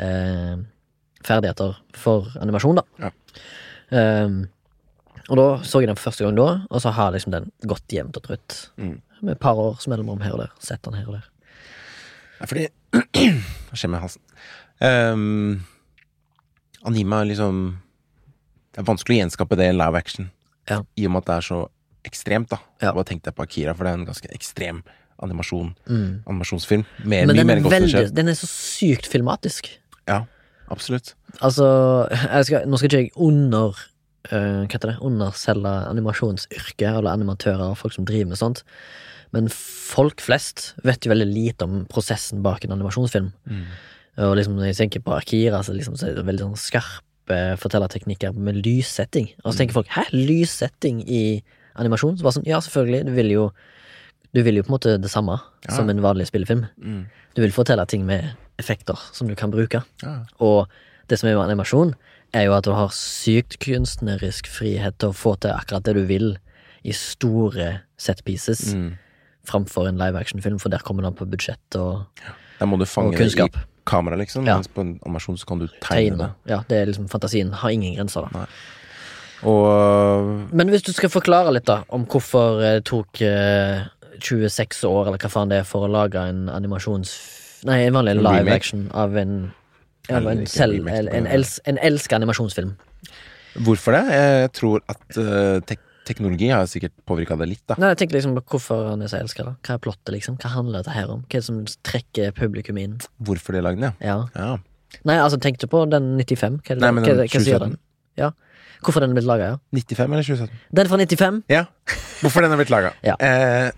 eh, ferdigheter for animasjon, da. Ja. Um, Og da så jeg den for første gang da, og så har liksom den gått jevnt og trutt. Mm. Med et par års mellomrom her og der. Sett den her og der. Ja, fordi (clears throat) Hva skjer med halsen? Um, anime er liksom Det er vanskelig å gjenskape det i live action. Ja. I og med at det er så ekstremt, da. Ja. Bare tenk deg på Akira, for det er en ganske ekstrem animasjon. Mm. Animasjonsfilm. Mer, Men den er, veldig, den er så sykt filmatisk. Ja, absolutt. Altså, skal, nå skal ikke jeg under uh, Hva heter det? Underselge animasjonsyrket, eller animatører og folk som driver med sånt. Men folk flest vet jo veldig lite om prosessen bak en animasjonsfilm. Mm. Og liksom når jeg tenker på Akira, så, liksom, så er det veldig sånn skarpe fortellerteknikker med lyssetting. Og så tenker folk 'hæ, lyssetting i animasjon?' Så bare sånn, ja, selvfølgelig. Du vil jo Du vil jo på en måte det samme Ja. som en vanlig spillefilm. Mm. Du vil fortelle ting med effekter som du kan bruke. Ja. Og det som er med animasjon, er jo at du har sykt kunstnerisk frihet til å få til akkurat det du vil i store set pieces, Mm. Framfor en live action-film, for der kommer det an på budsjett og Der må du fange det i kamera, liksom. Ja. Mens på en animasjon så kan du tegne det. Ja, det er liksom fantasien har ingen grenser, da. Og Men hvis du skal forklare litt, da, om hvorfor det tok eh, 26 år, eller hva faen det er, for å lage en animasjons... Nei, en vanlig En live action av en ja, en, selv, en, en, elsk, en elska animasjonsfilm. hvorfor det? Jeg tror at uh, tek teknologi har sikkert påvirka det litt, da. Nei, jeg tenker liksom på hvorfor han er så elska, da. Hva er plottet, liksom? Hva handler dette her om? Hva er det som trekker publikum inn? Hvorfor de lagde den, Ja. ja. ja. Nei, altså, tenkte du på den 95? Hva, er Nei, men hva, den hva sier den? Ja. Hvorfor den er blitt laga, ja? 95 eller 2017? Den er fra 95? Ja. Hvorfor den er blitt laga? (laughs) Ja. Eh,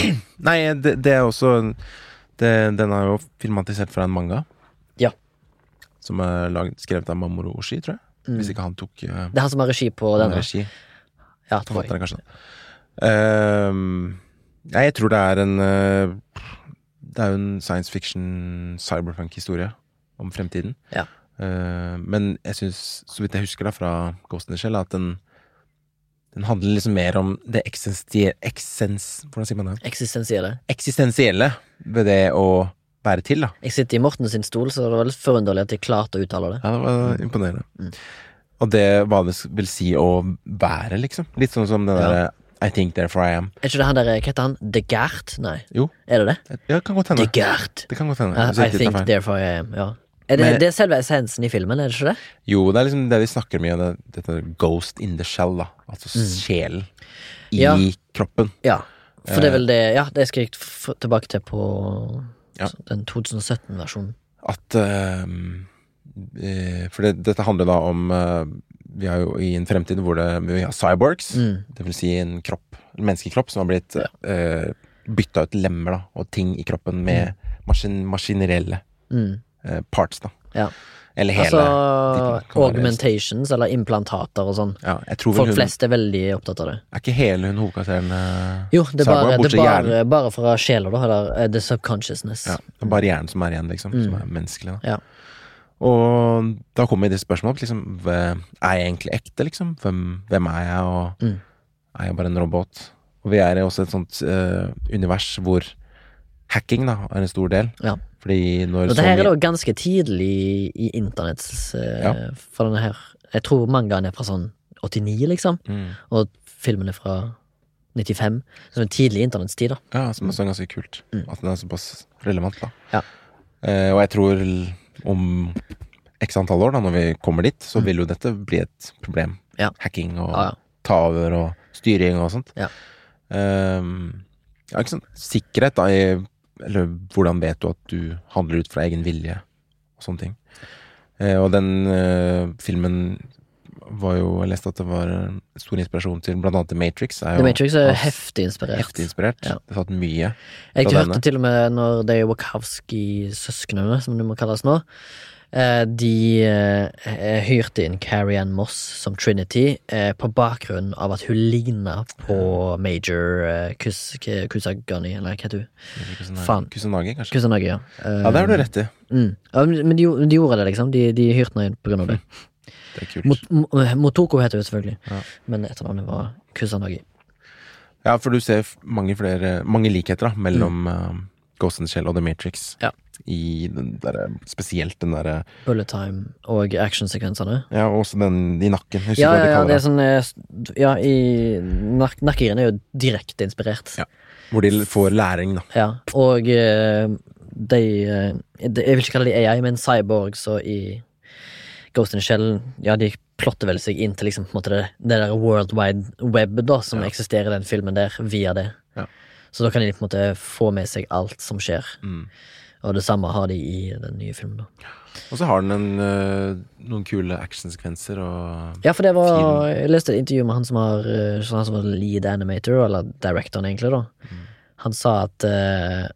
(clears throat) nei, det, det er også det, Den er jo filmatisert fra en manga. Ja. Som er laget, skrevet av Mamoru Oshii, tror jeg. Hvis ikke han tok uh, Det er han som har regi på denne. regi. Ja. Forfatteren, kanskje. Uh, jeg tror det er en uh, Det er jo en science fiction cyberpunk-historie om fremtiden. Ja. Uh, men jeg syns, så vidt jeg husker da fra Ghost in the Shell, at den den handler liksom mer om det eksistensielle eksens... Hvordan sier man det? Eksistensielle. Eksistensielle ved det å være til, da. Jeg sitter i Morten sin stol, så det var litt forunderlig at jeg klarte å uttale det. Ja, det var imponerende. Mm. Og det hva det vil si å være, liksom. Litt sånn som den Ja. derre I think therefore I am. Er ikke det han der, hva heter han? De Gert? Nei. Jo. Er det det? Ja, det kan godt hende. De Gert. Det kan godt hende. Uh, I think therefore I am. Ja. Er det, Men- det er selve essensen i filmen, er det ikke det? Jo, det er liksom det de snakker mye om, det, dette ghost in the shell, da. Altså sjelen i Mm. Ja. kroppen. Ja. For det er Eh. vel det Ja, det skal jeg tilbake til på Ja. den 2017-versjonen. At eh, For det, dette handler da om eh, Vi er jo i en fremtid hvor det, vi har cyborgs. Mm. Det vil si en kropp, en menneskekropp som har blitt uh, bytta ut lemmer da, og ting i kroppen med maskin, maskinerelle Mm. eh, parts, da. Ja. Eller hele Altså augmentations, eller implantater og sånn. ja, Folk hun flest er veldig opptatt av det. Er ikke hele hun hovedkarakteren eh, Jo, det er bare, det bare, bare fra sjela, da, eller eh, the subconsciousness. Ja, det er bare hjernen som er igjen, liksom. Som er menneskelig. Da. Mm. Ja. Og da kommer det spørsmålet liksom, Er jeg egentlig ekte, liksom? Hvem, hvem er jeg, og Mm. er jeg bare en robot? Og vi er i også et sånt uh, univers hvor hacking da er en stor del. Ja. Fordi når Og det her er da ganske tidlig i internetts uh, Ja. For denne her Jeg tror mangaen er fra sånn 89, liksom, mm, og filmen er fra 95. Så en tidlig internettstid, da. Ja, som er er ganske kult. Mm. At den er såpass relevant, da. Ja. Uh, og jeg tror om x antall år, da, når vi kommer dit, så vil jo dette bli et problem. Mm. Ja. Hacking og Ja, ja. ta over og styring og sånt. Ja. Um, ja, ikke sant. Sikkerhet, da, i Eller hvordan vet du at du handler ut fra egen vilje, og sånne ting. Uh, og den uh, filmen var jo Jeg leste at det var stor inspirasjon til blant annet The Matrix. Er The Matrix er heftig inspirert. Heftig inspirert. Ja. Det tatt mye. Jeg hørte denne. til og med når de Wachowski-søsknene, som de må kalles nå, eh, de eh, hyrte inn Carrie Ann Moss som Trinity eh, på bakgrunn av at hun ligna på Major Kus Kusagani, eller hva heter hun? Kusanagi, Faen. Kusanagi, kanskje? Kusanagi, ja. Ja, det har du rett i. Mm. Ja, men de, de gjorde det, liksom. De, de hyrte henne inn på grunn av det. (laughs) Det er kult. Mot, Motoko heter hun selvfølgelig, Ja. men etternavnet var Kusanagi. Ja, for du ser mange flere Mange likheter da mellom eh, Ghost in the Shell og The Matrix. Ja. i den der, Spesielt den derre Bullet time og actionsekvensene. Ja, og også den i nakken. Husker Ja, ja, de ja, det er sånn eh, Ja, i nak nakkegreiene er jo direkte inspirert. Ja. Hvor de får læring, da. Ja, og eh, de eh, de- Jeg vil ikke kalle de AI, men cyborgs og i Ghost in the Shell Ja, de plotter vel seg inn til liksom på en det, det der world wide web da som Ja. eksisterer i den filmen der, via det. Ja. Så da kan de på en måte få med seg alt som skjer. Mm. Og det samme har de i den nye filmen. da Og så har den en, øh, noen kule actionsekvenser og Ja, for det var Film. Jeg leste et intervju med han som, har, eh, han som var lead animator, eller directoren, egentlig, da. Mm. Han sa at uh,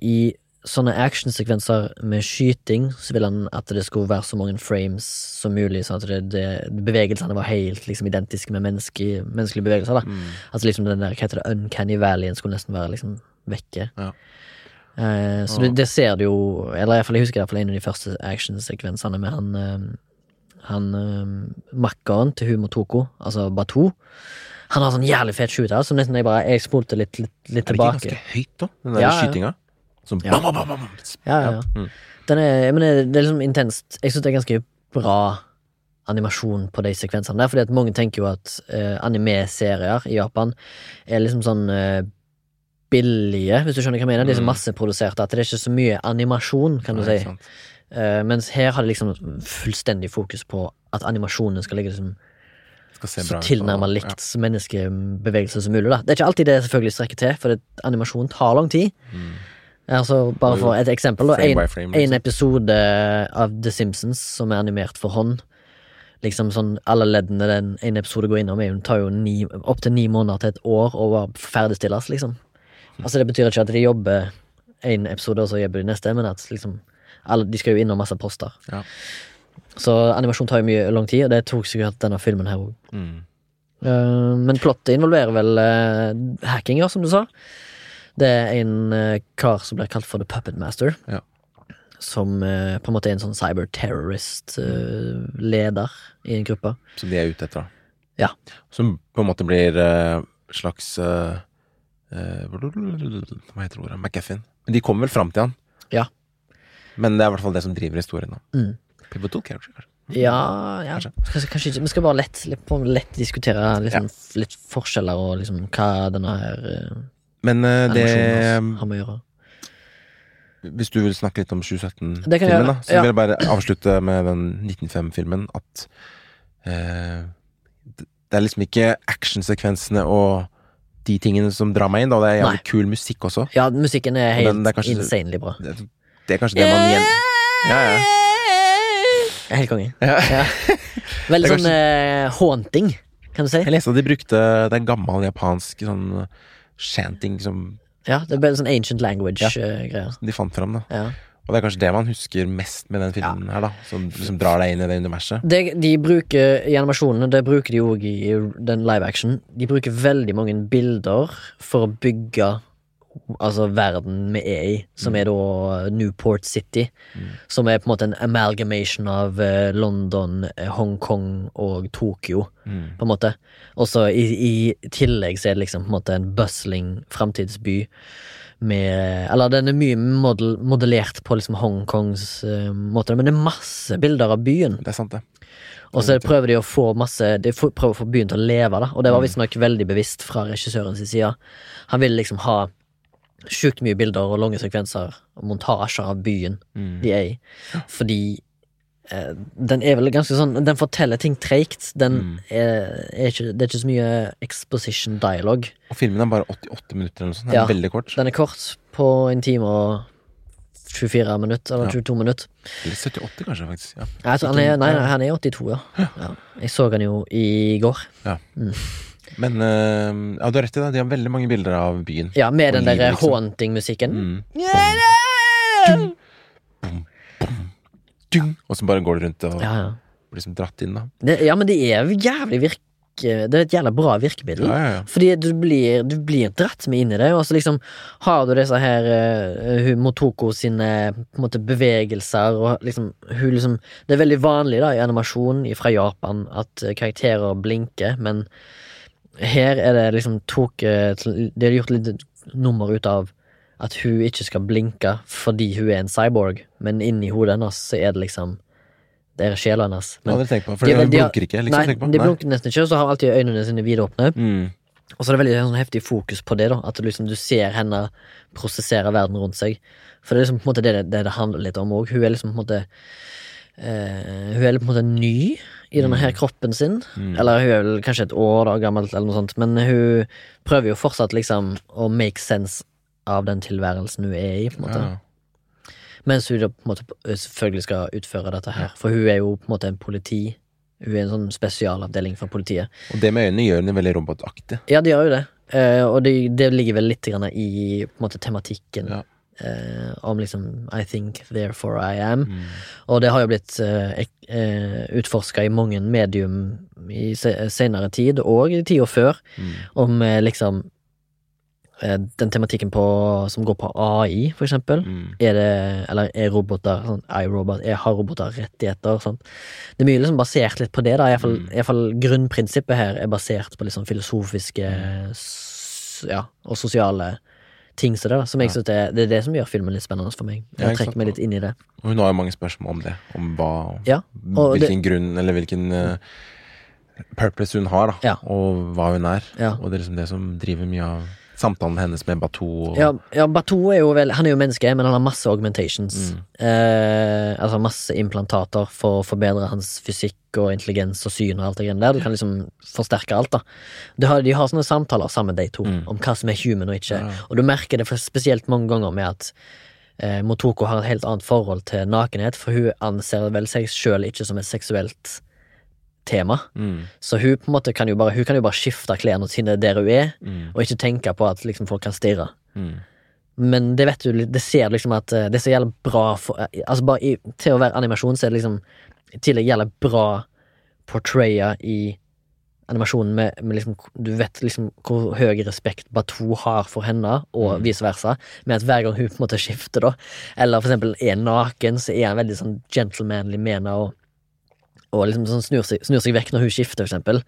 i sånne actionsekvenser med skyting, så ville han at det skulle være så mange frames som mulig, sånn at det, det, bevegelsene var helt liksom identiske med menneske, menneskelige bevegelser. da mm. Altså liksom den der, hva heter det, Uncanny Valleyen skulle nesten være liksom vekke. Ja. Eh, så det, det ser du jo Eller jeg, jeg husker i hvert fall en av de første actionsekvensene med han eh, Han eh, makkeren til Humo Toko, altså Batu. Han har sånn jævlig fet shooter som nesten jeg bare Jeg spolte litt, litt, litt Er det ikke ganske høyt, da? Den der Ja, ja. skytinga? Som Ja. bam, bam, bam. Ja, ja, ja. Mm. Den er, men det, det er liksom intenst. Jeg syns det er ganske bra animasjon på de sekvensene der, fordi at mange tenker jo at eh, anime-serier i Japan er liksom sånn eh, billige, hvis du skjønner hva jeg mener. De er så Mm. masseproduserte at det er ikke så mye animasjon, kan du si. Eh, mens her har de liksom fullstendig fokus på at animasjonen skal ligge liksom så og- likt menneskebevegelse som mulig. Da. Det er ikke alltid det selvfølgelig strekker til, for animasjon tar lang tid. Mm. Altså, bare for et eksempel, da. En, frame, en liksom. episode av The Simpsons som er animert for hånd. Liksom sånn Alle leddene den en episode går innom, er jo- tar jo ni, opptil ni måneder til et år å ferdigstilles, liksom. Altså Det betyr ikke at de jobber en episode, og så jobber de neste, men at liksom alle, De skal jo innom masse poster. Ja. Så animasjon tar jo mye lang tid, og det tok sikkert denne filmen her òg. Mm. Uh, men plottet involverer vel uh, hacking, ja, som du sa. Det er en eh, kar som blir kalt for The Puppet Master. Ja. Som eh, på en måte er en sånn cyber-terrorist-leder i en gruppe. Som de er ute etter, da. Ja. Som på en måte blir eh, slags eh, eh, Hva heter ordet? McGuffin. Men de kommer vel fram til han. Ja. Men det er i hvert fall det som driver historien. nå. Mm. Pivotal character, kanskje. Ja, ja. Kanskje. Kanskje, kanskje ikke Vi skal bare lett, lett, på- lett diskutere liksom, litt forskjeller og liksom hva denne her uh, Men uh, det har med å gjøre. Hvis du vil snakke litt om 2017-filmen, Det kan jeg da, så ja. vil jeg bare avslutte med den 1905-filmen. At uh, det er liksom ikke actionsekvensene og de tingene som drar meg inn. Da. Det er jævlig Nei. kul musikk også. Ja, musikken er helt den- er kanskje- insanely bra. Det, det er kanskje det man igjen Ja, ja. Helt konge. Ja. Ja. Veldig Det er sånn uh, haunting, kan du si. Jeg leste at de brukte Det er gammel japansk sånn chanting som Ja, det ble sånn ancient Ja. language-greier. de fant fram. da Ja. Og det er kanskje det man husker mest med den filmen her, da. Som liksom drar deg inn i det universet. Det de bruker i animasjonene, det bruker de òg i den live action. De bruker veldig mange bilder for å bygge altså verden vi er i, som er da Newport City. Som er på en måte en amalgamation av eh, London, eh, Hongkong og Tokyo, Mm. på en måte. Og så i, i tillegg så er det liksom på en måte en bustling framtidsby med Eller den er mye model, modellert på liksom Hongkongs uh, måte, men det er masse bilder av byen. Det er sant, det. Og så prøver de å få masse De prøver å få byen til å leve, da. Og det var Mm. visstnok veldig bevisst fra regissørens side. Han ville liksom ha sjukt mye bilder og lange sekvenser og montasjer av byen Mm. de er i. Fordi eh, den er vel ganske sånn Den forteller ting treigt. Mm. er, er ikke Det er ikke så mye exposition dialogue. Og filmen er bare 88 minutter eller noe sånt. Den Ja. er veldig kort. Den er kort, på en time og 24 minutter, eller Ja. 22 minutter. Eller 78, kanskje, faktisk. Ja. Altså, han er, nei, nei, han er 82, ja. ja. Jeg så han jo i går. Men uh, ja, du har rett i det. De har veldig mange bilder av byen. Ja, med den der liksom. haunting-musikken. Mm. Dung, og så bare går det rundt og Ja, ja. blir liksom dratt inn, da. Det, ja, men det er jo jævlig virke... Det er et jævla bra virkemiddel. Ja. Fordi du blir, du blir dratt med inn i det, og så liksom har du disse her uh, Motoko sine på en måte bevegelser, og liksom hun liksom Det er veldig vanlig da i animasjon fra Japan at karakterer blinker, men her er det liksom tok De har gjort litt nummer ut av At hun ikke skal blinke fordi hun er en cyborg, men inni hodet hennes så er det liksom Det er sjela hennes. Men ja, det tenkt på, for de- de de blunker ikke. liksom, nei, tenk på. de blunker nesten ikke, og så har alltid øynene sine vidåpne. Mm. Og så er det veldig sånn heftig fokus på det, da. At du liksom, du ser henne prosessere verden rundt seg. For det er liksom på en måte det det, det, det handler litt om òg. Hun er liksom på en måte eh, Hun er på en måte ny i denne her kroppen sin. Eller hun er vel kanskje et år da gammelt, eller noe sånt. Men hun prøver jo fortsatt liksom å make sense av den tilværelsen hun er i, på en måte. Ja. Mens hun da på en måte selvfølgelig skal utføre dette her. For hun er jo på en måte en politi. Hun er en sånn spesialavdeling for politiet. Og det med øynene gjør henne veldig robotaktig. Ja, det gjør jo det. Eh, og det, det ligger vel litt i måte tematikken Ja. Eh, om liksom I think, therefore I am. Mm. Og det har jo blitt uh, uh, utforska i mange medium i se senere tid, og i tida før, Mm. om eh, liksom eh, den tematikken på, som går på AI, for eksempel. Mm. Er det, eller er roboter sånn, robot, er, Har roboter rettigheter? Sånn. Det er mye liksom basert litt på det. da Iallfall Mm. mm. fall Grunnprinsippet her er basert på liksom filosofiske s- ja, og sosiale ting. som det, da, som jeg synes det, er- det er det som gjør filmen litt spennende for meg. Jeg trekker meg litt inn i det. Og hun har jo mange spørsmål om det. Om hva Ja, Hvilken grunn, eller hvilken uh, purpose hun har, da. Ja. Og hva hun er. Ja. Og det er liksom det som driver mye av samtalen hennes med Batou. Og, Ja, ja Batou er jo vel Han er jo menneske, men han har masse augmentations. Mm. Eh, altså masse implantater for å forbedre hans fysikk og intelligens og syn og alt det greiene der. Du kan liksom forsterke alt, da. De har, de har sånne samtaler sammen, de to, Mm. om hva som er human og ikke. Ja. Og du merker det spesielt mange ganger med at eh, Motoko har et helt annet forhold til nakenhet, for hun anser vel seg sjøl ikke som et seksuelt tema. Mm, Så hun på en måte kan jo bare Hun kan jo bare skifte klærne sine der hun er, mm, og ikke tenke på at liksom folk kan stirre. mm. Men det vet du, det ser liksom at eh, det er så jævlig bra for eh, Altså bare i, Til å være animasjon, så er det liksom i tillegg jævlig bra portraya i animasjonen med, med liksom Du vet liksom hvor høy respekt Batou har for henne, og Mm. vice versa. Med at hver gang hun på en måte skifter, da, eller for eksempel er naken, så er han veldig sånn gentlemanly med henne, og, og liksom sånn snur seg, snur seg vekk når hun skifter, for eksempel.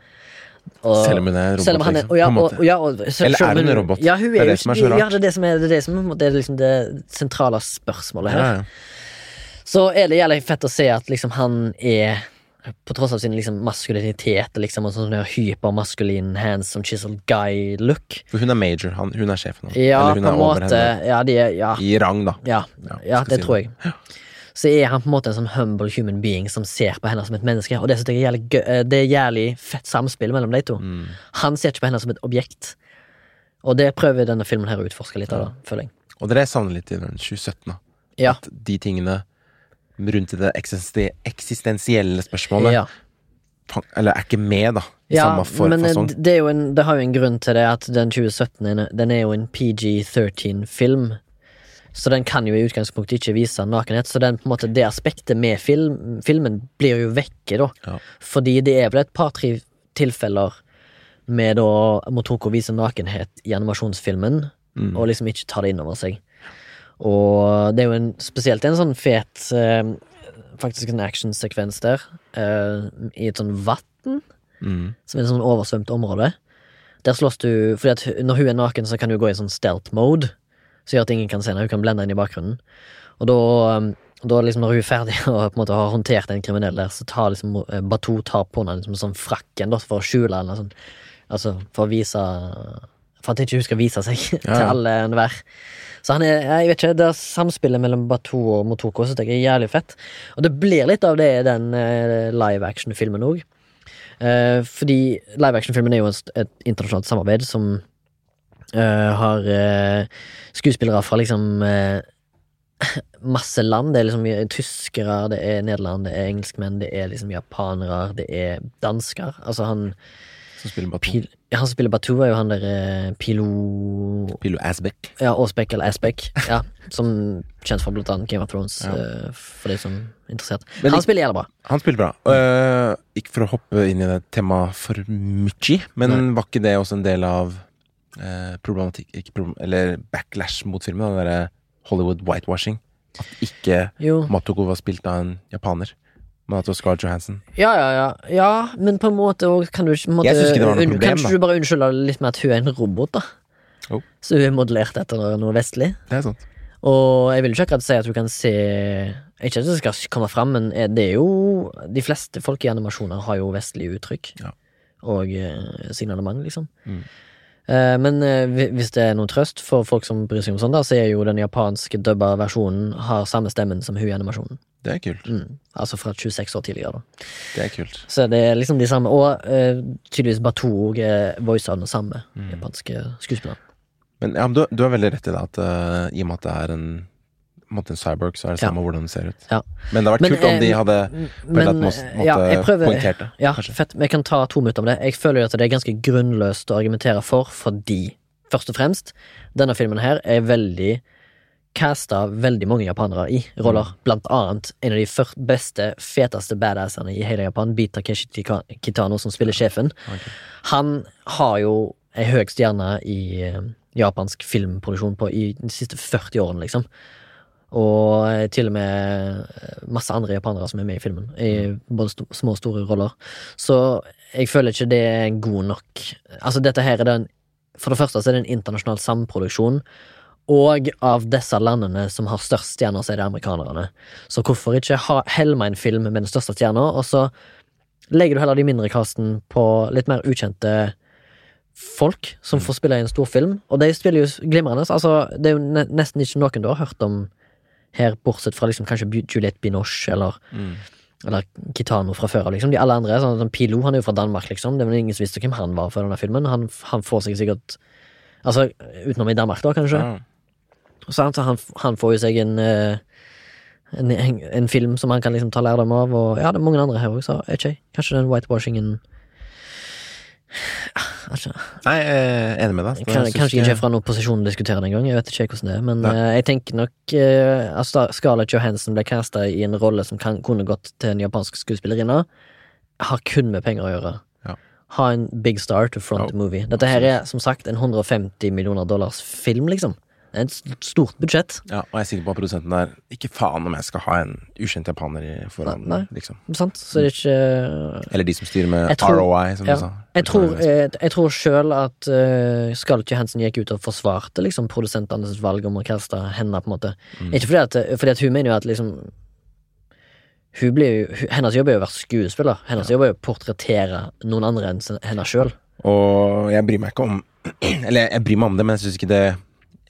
Og- Selv om hun er robot, selv om han er, liksom, og ja, og, ja, selv- Eller er hun en robot? Ja, hun Det er er, det som er så rart. Ja, det er det som er det, er som, på er liksom det sentrale spørsmålet her. Så er det jævlig fett å se at liksom han er på tross av sin liksom maskulinitet liksom, og sånn hypermaskulin handsome chiseled guy-look. For hun er major, han, hun er sjefen. Ja, Eller på hun en er over måte. Ja, de er, ja, I rang, da. ja, Ja, det si tror jeg. Så er han på en måte en sånn humble human being som ser på henne som et menneske. Og det, synes jeg er jævlig, gøy- eh, det er jævlig fett samspill mellom de to. Mm. Han ser ikke på henne som et objekt. Og det prøver denne filmen her å utforske litt av, da, føler jeg. Og det er det jeg savner litt i den 2017. da Ja. At de tingene rundt det eksistensielle spørsmålet Ja. Eller er ikke med, da. I Ja, samme for, men fasong. det, jo en, det har jo en grunn til det, at den 2017 er, den er jo en PG-13-film. Så den kan jo i utgangspunktet ikke vise nakenhet. Så den, på en måte, det aspektet med film, filmen blir jo vekke, da. Ja. Fordi det er vel et par-tre tilfeller med da Motoko viser nakenhet i animasjonsfilmen, Mm. og liksom ikke tar det inn over seg. Og det er jo en, spesielt en sånn fet eh, Faktisk en actionsekvens der, eh, i et sånn vann Mm. som er et sånn oversvømt område. Der slåss du Fordi at når hun er naken, så kan du gå i sånn stealth mode, som gjør at ingen kan se henne. Hun kan blende inn i bakgrunnen. Og da, um, da liksom når hun er ferdig (laughs) og på en måte har håndtert en kriminell der, så tar liksom eh, Batou tar på henne liksom sånn frakken da, for å skjule henne. Sånn. Altså for å vise For at ikke hun skal vise seg (laughs) Ja, til alle enhver. Så han er, jeg vet ikke, det er samspillet mellom Batou og Motoko synes jeg er jævlig fett. Og det blir litt av det i den eh, live action-filmen òg. Eh, fordi live action-filmen er jo et internasjonalt samarbeid som eh, har uh, skuespillere fra liksom uh, (laughs) masse land. Det er liksom tyskere, det er nederland, det er engelskmenn, det er liksom japanere, det er dansker. Altså han Som spiller Batou. Pil, Han som spiller Batou, er jo han der Pilo Pilo Asbeck. Ja, Aasbeck eller Asbeck. Ja, som kjent fra blant annet Game of Thrones, Ja. for de som er interessert. Men han spiller jævlig bra. Han spiller bra. Ikke for å hoppe inn i det temaet for mye, men var ikke det også en del av problematikk ikke problem, Eller backlash mot filmen? Den derre Hollywood whitewashing? At ikke Jo. Matoko var spilt av en japaner, men at det var Scarlett Johansson. Ja, ja, ja. ja, men på en måte òg kan du ikke måte, ikke problem, Kanskje da. du bare unnskylder litt med at hun er en robot, da. Oh. Så hun er modellert etter noe vestlig. Det er sant. Og jeg vil ikke akkurat si at du kan se Ikke at det skal komme fram, men det er jo De fleste folk i animasjoner har jo vestlige uttrykk. Ja. Og eh, signalement, liksom. Mm. Eh, men eh, hvis det er noen trøst for folk som bryr seg om sånn, da, så er jo den japanske dubba versjonen har samme stemmen som hun i animasjonen. Det er kult. Mm. Altså fra 26 år tidligere, da. Det er kult. Så det er liksom de samme. Og uh, tydeligvis Batou òg er voisa av den samme Mm. japanske skuespilleren. Men, ja, men du, du har veldig rett i det, at uh, i og med at det er en måte en cyborg, så er det Ja. samme hvordan den ser ut. Ja. Men det hadde vært Men, kult om de eh, hadde på en måte, eh, ja, prøver, poengtert det. Ja, kanskje. fett. Men jeg kan ta to minutter om det. Jeg føler at det er ganske grunnløst å argumentere for, fordi først og fremst, denne filmen her er veldig casta veldig mange japanere i roller. Mm. Blant annet en av de beste, feteste badassene i hele Japan, Bita Keshi Kitano, som spiller sjefen. Okay. Han har jo ei høy stjerne i eh, japansk filmproduksjon på i de siste 40 årene, liksom. Og til og med eh, masse andre japanere som er med i filmen, i både sto små og store roller. Så jeg føler ikke det er god nok Altså, dette her er den For det første så er det en internasjonal samproduksjon. Og av disse landene som har størst stjerner, så er det amerikanerne. Så hvorfor ikke ha helma en film med den største stjerna, og så legger du heller de mindre casten på litt mer ukjente folk som får spille i en storfilm. Og de spiller jo glimrende. Altså, det er jo nesten ikke noen du har hørt om her, bortsett fra liksom kanskje Juliette Binoche eller, Mm. eller Kitano fra før av, liksom. De alle andre, sånn Pilo, han er jo fra Danmark, liksom. Det var ingen som visste hvem han var før denne filmen. Han, han får seg sikkert Altså, utenom i Danmark, da, kanskje. Ja. Så han, han, han får jo seg en, eh, en, en, en film som han kan liksom ta lærdom av, og ja, det er mange andre her òg, så ikke. Kanskje den whitewashingen altså, Nei, jeg er enig med deg. Kan, kanskje Jeg ikke fra noen posisjon å diskutere det engang, jeg vet ikke hvordan det er, men eh, jeg tenker nok uh, at Scarlett Johansson ble casta i en rolle som kan, kunne gått til en japansk skuespillerinne, har kun med penger å gjøre. Ja. Ha en big star to front oh, the movie. Dette her er som sagt en 150 millioner dollars film, liksom. Det er et stort budsjett. Ja, og jeg er sikker på at produsenten der Ikke faen om jeg skal ha en ukjent japaner i foran, Nei, nei. liksom. Sant? Så det er ikke Eller de som styrer med tror- ROI, som ja. du sa. Jeg tror, jeg, jeg tror sjøl at uh, Scarlett Johansen gikk ut og forsvarte liksom produsentenes valg om å kaste henne, på en måte. Mm. Ikke fordi at, fordi at hun mener jo at liksom hun blir Hennes jobb er jo å være skuespiller. Hennes jobb er jo å portrettere noen andre enn henne sjøl. Og jeg bryr meg ikke om (clears throat) Eller jeg bryr meg om det, men jeg syns ikke det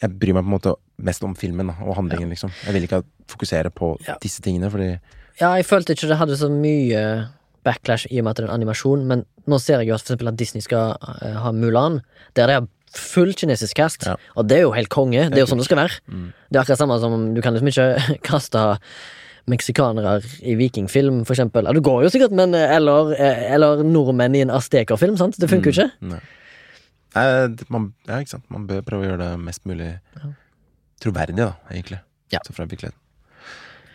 Jeg bryr meg på en måte mest om filmen og handlingen, liksom. Jeg vil ikke fokusere på Ja. disse tingene, fordi Ja, jeg følte ikke det hadde så mye backlash i og med at det er en animasjon, men nå ser jeg jo at for eksempel at Disney skal eh, ha Mulan, der det er full kinesisk cast, Ja. og det er jo helt konge. Det er jo sånn det skal være. Mm. Det er akkurat samme som du kan liksom ikke (laughs) kaste meksikanere i vikingfilm, for eksempel. Ja, du går jo sikkert, men eh, Eller, eh, eller nordmenn i en aztekerfilm, sant? Det funker jo ikke. Mm, Nei. Nei, man, ja, ikke sant. Man bør prøve å gjøre det mest mulig troverdig, da, egentlig. Ja. Så fra virkeligheten.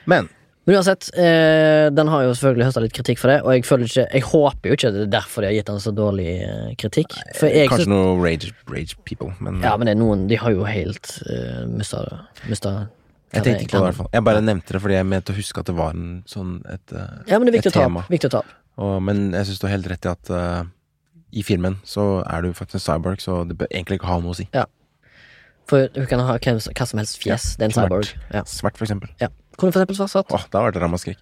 Men Men uansett, eh, den har jo selvfølgelig høsta litt kritikk for det, og jeg føler ikke Jeg håper jo ikke at det er derfor de har gitt den så dårlig eh, kritikk. Jeg Kanskje noen noe rage, rage people, men Ja, men det noen De har jo helt uh, mista mista jeg tenkte ikke på det, i hvert fall. Jeg bare nevnte det fordi jeg mente å huske at det var en sånn et, eh, Ja, men det er viktig et å ta tema. opp. Viktig å ta. Og, men jeg syns du har helt rett i at eh, i filmen så er du faktisk en cyborg, så det bør egentlig ikke ha noe å si. For hun kan ha hva som helst fjes. det er en cyborg. Ja. Svart, for eksempel. Ja. Kunne for eksempel vært svart. Åh, da var det ramaskrik.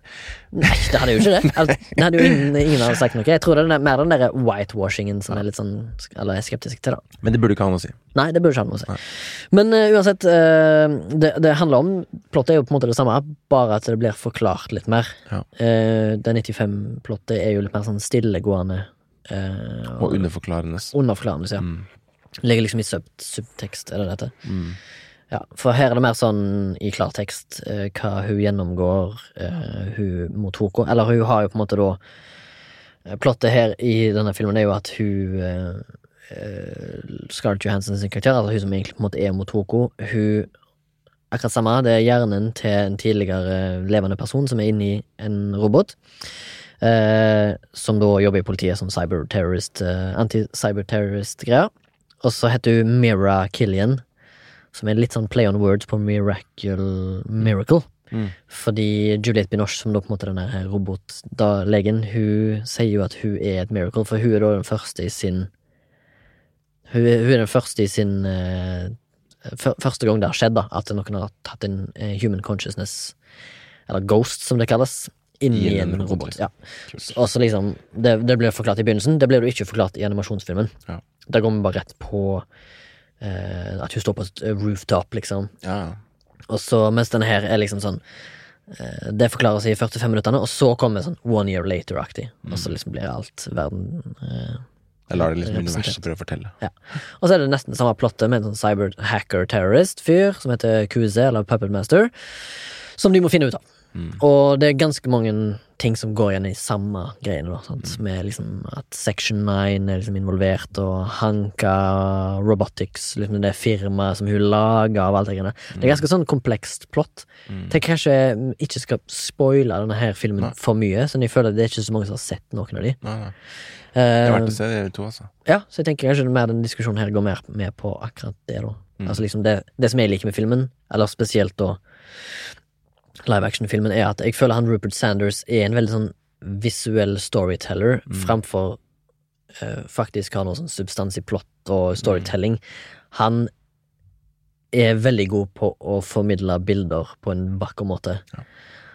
Nei, det hadde jo ikke det. Altså, (laughs) det hadde jo ingen, ingen hadde sagt noe. Jeg tror det er mer den der whitewashingen som er litt sånn Eller er skeptisk til, da. Men det burde ikke ha noe å si. Nei, det burde ikke ha noe å si. Nei. Men uh, uansett, uh, det, det handler om Plottet er jo på en måte det samme, bare at det blir forklart litt mer. Ja. Uh, det 95-plottet er jo litt mer sånn stillegående. Uh, Og underforklarende. underforklarende, ja. Mm. Ligger liksom i sub subtekst, er det dette? Mm. Ja, for her er det mer sånn i klartekst eh, hva hun gjennomgår, eh, hun mot Hoko. Eller hun har jo på en måte da Plottet her i denne filmen er jo at hun Scarlett Johansson sin karakter, altså hun som egentlig på en måte er mot Hoko, hun Akkurat samme, det er hjernen til en tidligere levende person som er inni en robot. Eh, som da jobber i politiet som cyberterrorist, eh, anti-cyberterrorist-greier. Og så heter hun Mira Killian, som er litt sånn play on words på miracle, miracle. Mm. Fordi Juliette Binoche, som da på en måte denne robotlegen, hun sier jo at hun er et miracle, for hun er da den første i sin Hun, hun er den første i sin eh, før- Første gang det har skjedd, da, at noen har tatt en eh, human consciousness, eller ghost som det kalles, inn I i en robot. Ja. Og så liksom, det, det ble forklart i begynnelsen, det ble jo ikke forklart i animasjonsfilmen. Ja. Der går vi bare rett på eh, at hun står på et rooftop, liksom. Ja, ja. Og så, mens denne her er liksom sånn eh, Det forklares i 45 minuttene, og så kommer sånn one year later-aktig. Og så liksom blir alt verden eh, Jeg lar det liksom universet prøve å fortelle. Og så er det nesten samme plottet med en sånn cyber hacker terrorist fyr som heter QZ, eller Puppet Master, som de må finne ut av. Mm. Og det er ganske mange ting som går igjen i samme greiene, da. Sant? Mm. Med liksom at Section 9 er liksom involvert, og Hanka Robotics, liksom det firmaet som hun lager av alt det greiene. Det er ganske sånn komplekst plott. Mm. Jeg kanskje jeg ikke skal spoile denne her filmen Nei. for mye, så jeg føler at det er ikke så mange som har sett noen av de. Nei, nei. Det er Eh, verdt å se de to, altså. ja, så jeg tenker kanskje mer den diskusjonen her går mer med på akkurat det, da. Mm. Altså liksom det, det som jeg liker med filmen, eller spesielt da live action-filmen, er at jeg føler han Rupert Sanders er en veldig sånn visuell storyteller Mm. framfor uh, faktisk har noe sånn substans i plott og storytelling. Han er veldig god på å formidle bilder på en vakker måte. Ja.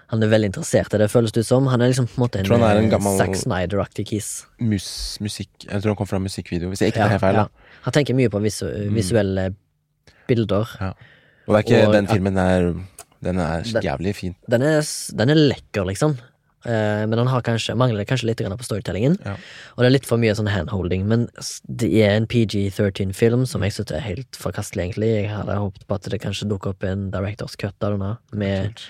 Han er veldig interessert i det, føles det ut som. Han er liksom på en måte en, en, en eh, Zack Snyder-aktig kiss. Mus, musikk Jeg tror han kom fra musikkvideo, hvis jeg ikke Ja, tar helt feil. ja. Han tenker mye på visu visuelle bilder. Og det er ikke Og- den filmen er Den er Den- jævlig fin. Den er, den er lekker, liksom. Eh, men den har kanskje, mangler kanskje litt på storytellingen. Ja. Og det er litt for mye sånn handholding. Men det er en PG-13-film som jeg synes er helt forkastelig, egentlig. Jeg hadde håpet på at det kanskje dukker opp en Directors Cut av denne, med,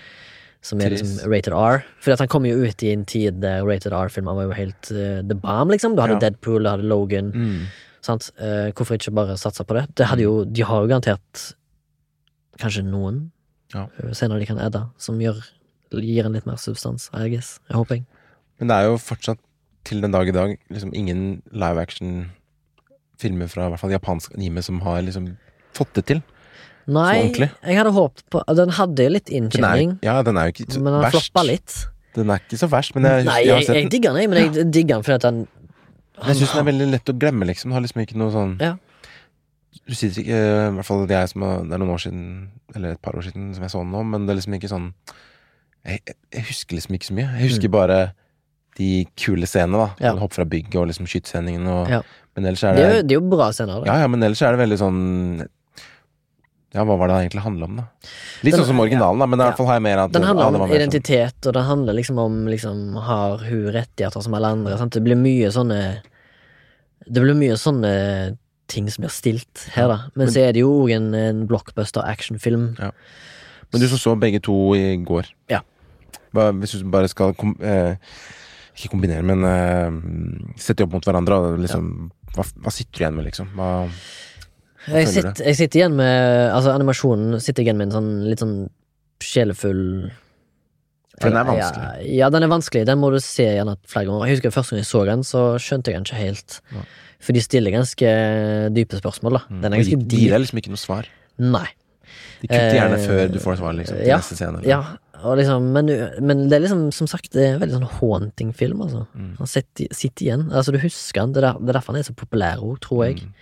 som er liksom rated R. For at han kom jo ut i en tid der rated R-filmer var jo helt uh, the bomb, liksom. Du hadde Ja. Deadpool, du hadde Logan. Mm. Sant? Eh, hvorfor ikke bare satse på det? det jo, de har jo garantert kanskje noen Ja. senere scener de kan edde, som gjør, gir en litt mer substans, I guess. Jeg håper jeg. Men det er jo fortsatt til den dag i dag liksom ingen live action-filmer fra i hvert fall japansk anime som har liksom fått det til. Nei, jeg hadde håpet på Den hadde jo litt inntjening, ja, den er jo ikke så men den verst. floppa litt. Den er ikke så verst, men jeg, Nei, jeg, jeg, jeg digger den, jeg, men jeg digger den fordi at den han, jeg syns den er veldig lett å glemme, liksom. Den har liksom ikke noe sånn Ja. Du sitter ikke I hvert fall er som Det er noen år siden, eller et par år siden, som jeg så den nå, men det er liksom ikke sånn Jeg, jeg, jeg husker liksom ikke så mye. Jeg husker bare de kule scenene, da. Mm. Ja. Sånn Hoppe fra bygget og liksom skytesendingen og Ja. Men ellers er Det det er jo, det er jo bra scener. Ja, Da. ja, men ellers er det veldig sånn Ja, hva var det egentlig handla om, da? Litt Den- sånn som originalen, da, men i ja. hvert fall har jeg mer at Den handler ja, om var sånn- identitet, og det handler liksom om liksom, Har hun rettigheter som alle andre? Sant? Det blir mye sånne Det blir mye sånne ting som blir stilt her, da. Men, Men- så er det jo òg en, en blockbuster actionfilm. Men du som så begge to i går. Ja. Hva, hvis du bare skal kom, eh, Ikke kombinere, men eh, sette opp mot hverandre. Liksom, ja. hva, hva sitter du igjen med, liksom? Hva, Jeg føler sitter, jeg sitter igjen med Altså, animasjonen sitter jeg igjen med en sånn litt sånn sjelefull For den er vanskelig. Ja, ja, den er vanskelig. Den må du se gjerne flere ganger. Jeg husker Første gang jeg så den, så skjønte jeg den ikke helt. Ja. For de stiller ganske dype spørsmål, da. Den er ganske ganske de gir deg liksom ikke noe svar. Nei. De kutter gjerne Eh, før du får svar, liksom. Til ja, neste scene. eller? Ja, liksom, men, men det er liksom, som sagt, det er en veldig sånn haunting film, altså. Mm. Han sitter, sitter igjen. Altså, du husker han. Det er, der, det er derfor han er så populær òg, tror jeg. Mm.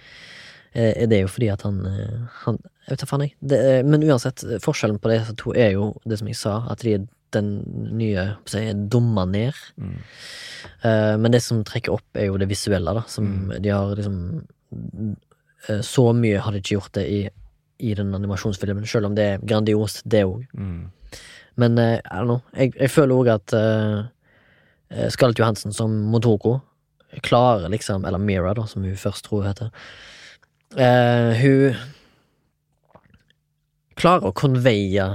Eh, det er jo fordi at han, eh, han Jeg vet da faen, jeg. Det, men uansett, forskjellen på disse to er jo det som jeg sa, at de er den nye si, dumma ned. Mm. Uh, men det som trekker opp, er jo det visuelle, da. Som Mm. de har liksom uh, Så mye har de ikke gjort det i, i den animasjonsfilmen, selv om det er grandiost, det òg. Mm. Men uh, I don't know. Jeg, jeg føler òg at uh, Scarlett Johansen som Motoko klarer liksom Eller Mira, da, som hun først tror hun heter. eh, hun klarer å conveye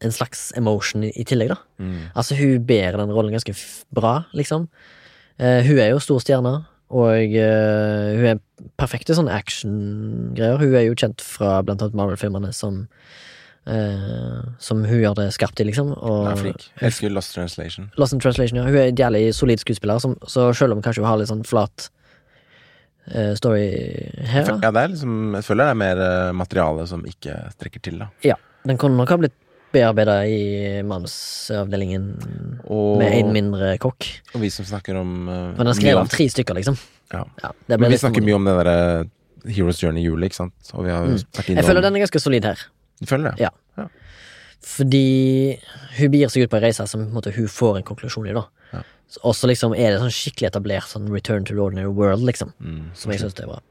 en slags emotion i, i tillegg, da. Mm. Altså, hun bærer den rollen ganske bra, liksom. Uh, hun er jo stor stjerne, og uh, hun er perfekt i sånne action-greier. Hun er jo kjent fra blant annet Marvel-filmene som uh, Som hun gjør det skarpt i, liksom. Og Hun er flink. Jeg elsker Lost Translation. Lost in Translation, ja. Hun er en jævlig solid skuespiller, som, så selv om kanskje hun har litt sånn flat story her. Ja, det er liksom Jeg føler det er mer materiale som ikke strekker til, da. Ja, den kunne nok ha blitt bearbeida i manusavdelingen Og, med en mindre kokk. og vi som snakker om uh, Men han skrev om- tre stykker, liksom. Ja. Ja, Men vi snakker mye om det derre Heroes Journey juli, ikke sant. Og vi har mm. vært innom. Jeg føler den er ganske solid her. Du føler det? Ja. Fordi hun begir seg ut på en reise som måte, hun får en konklusjon i, da. Ja. Og så liksom er det sånn skikkelig etablert sånn return to the ordinary world, liksom. Mm, Som jeg syns er bra.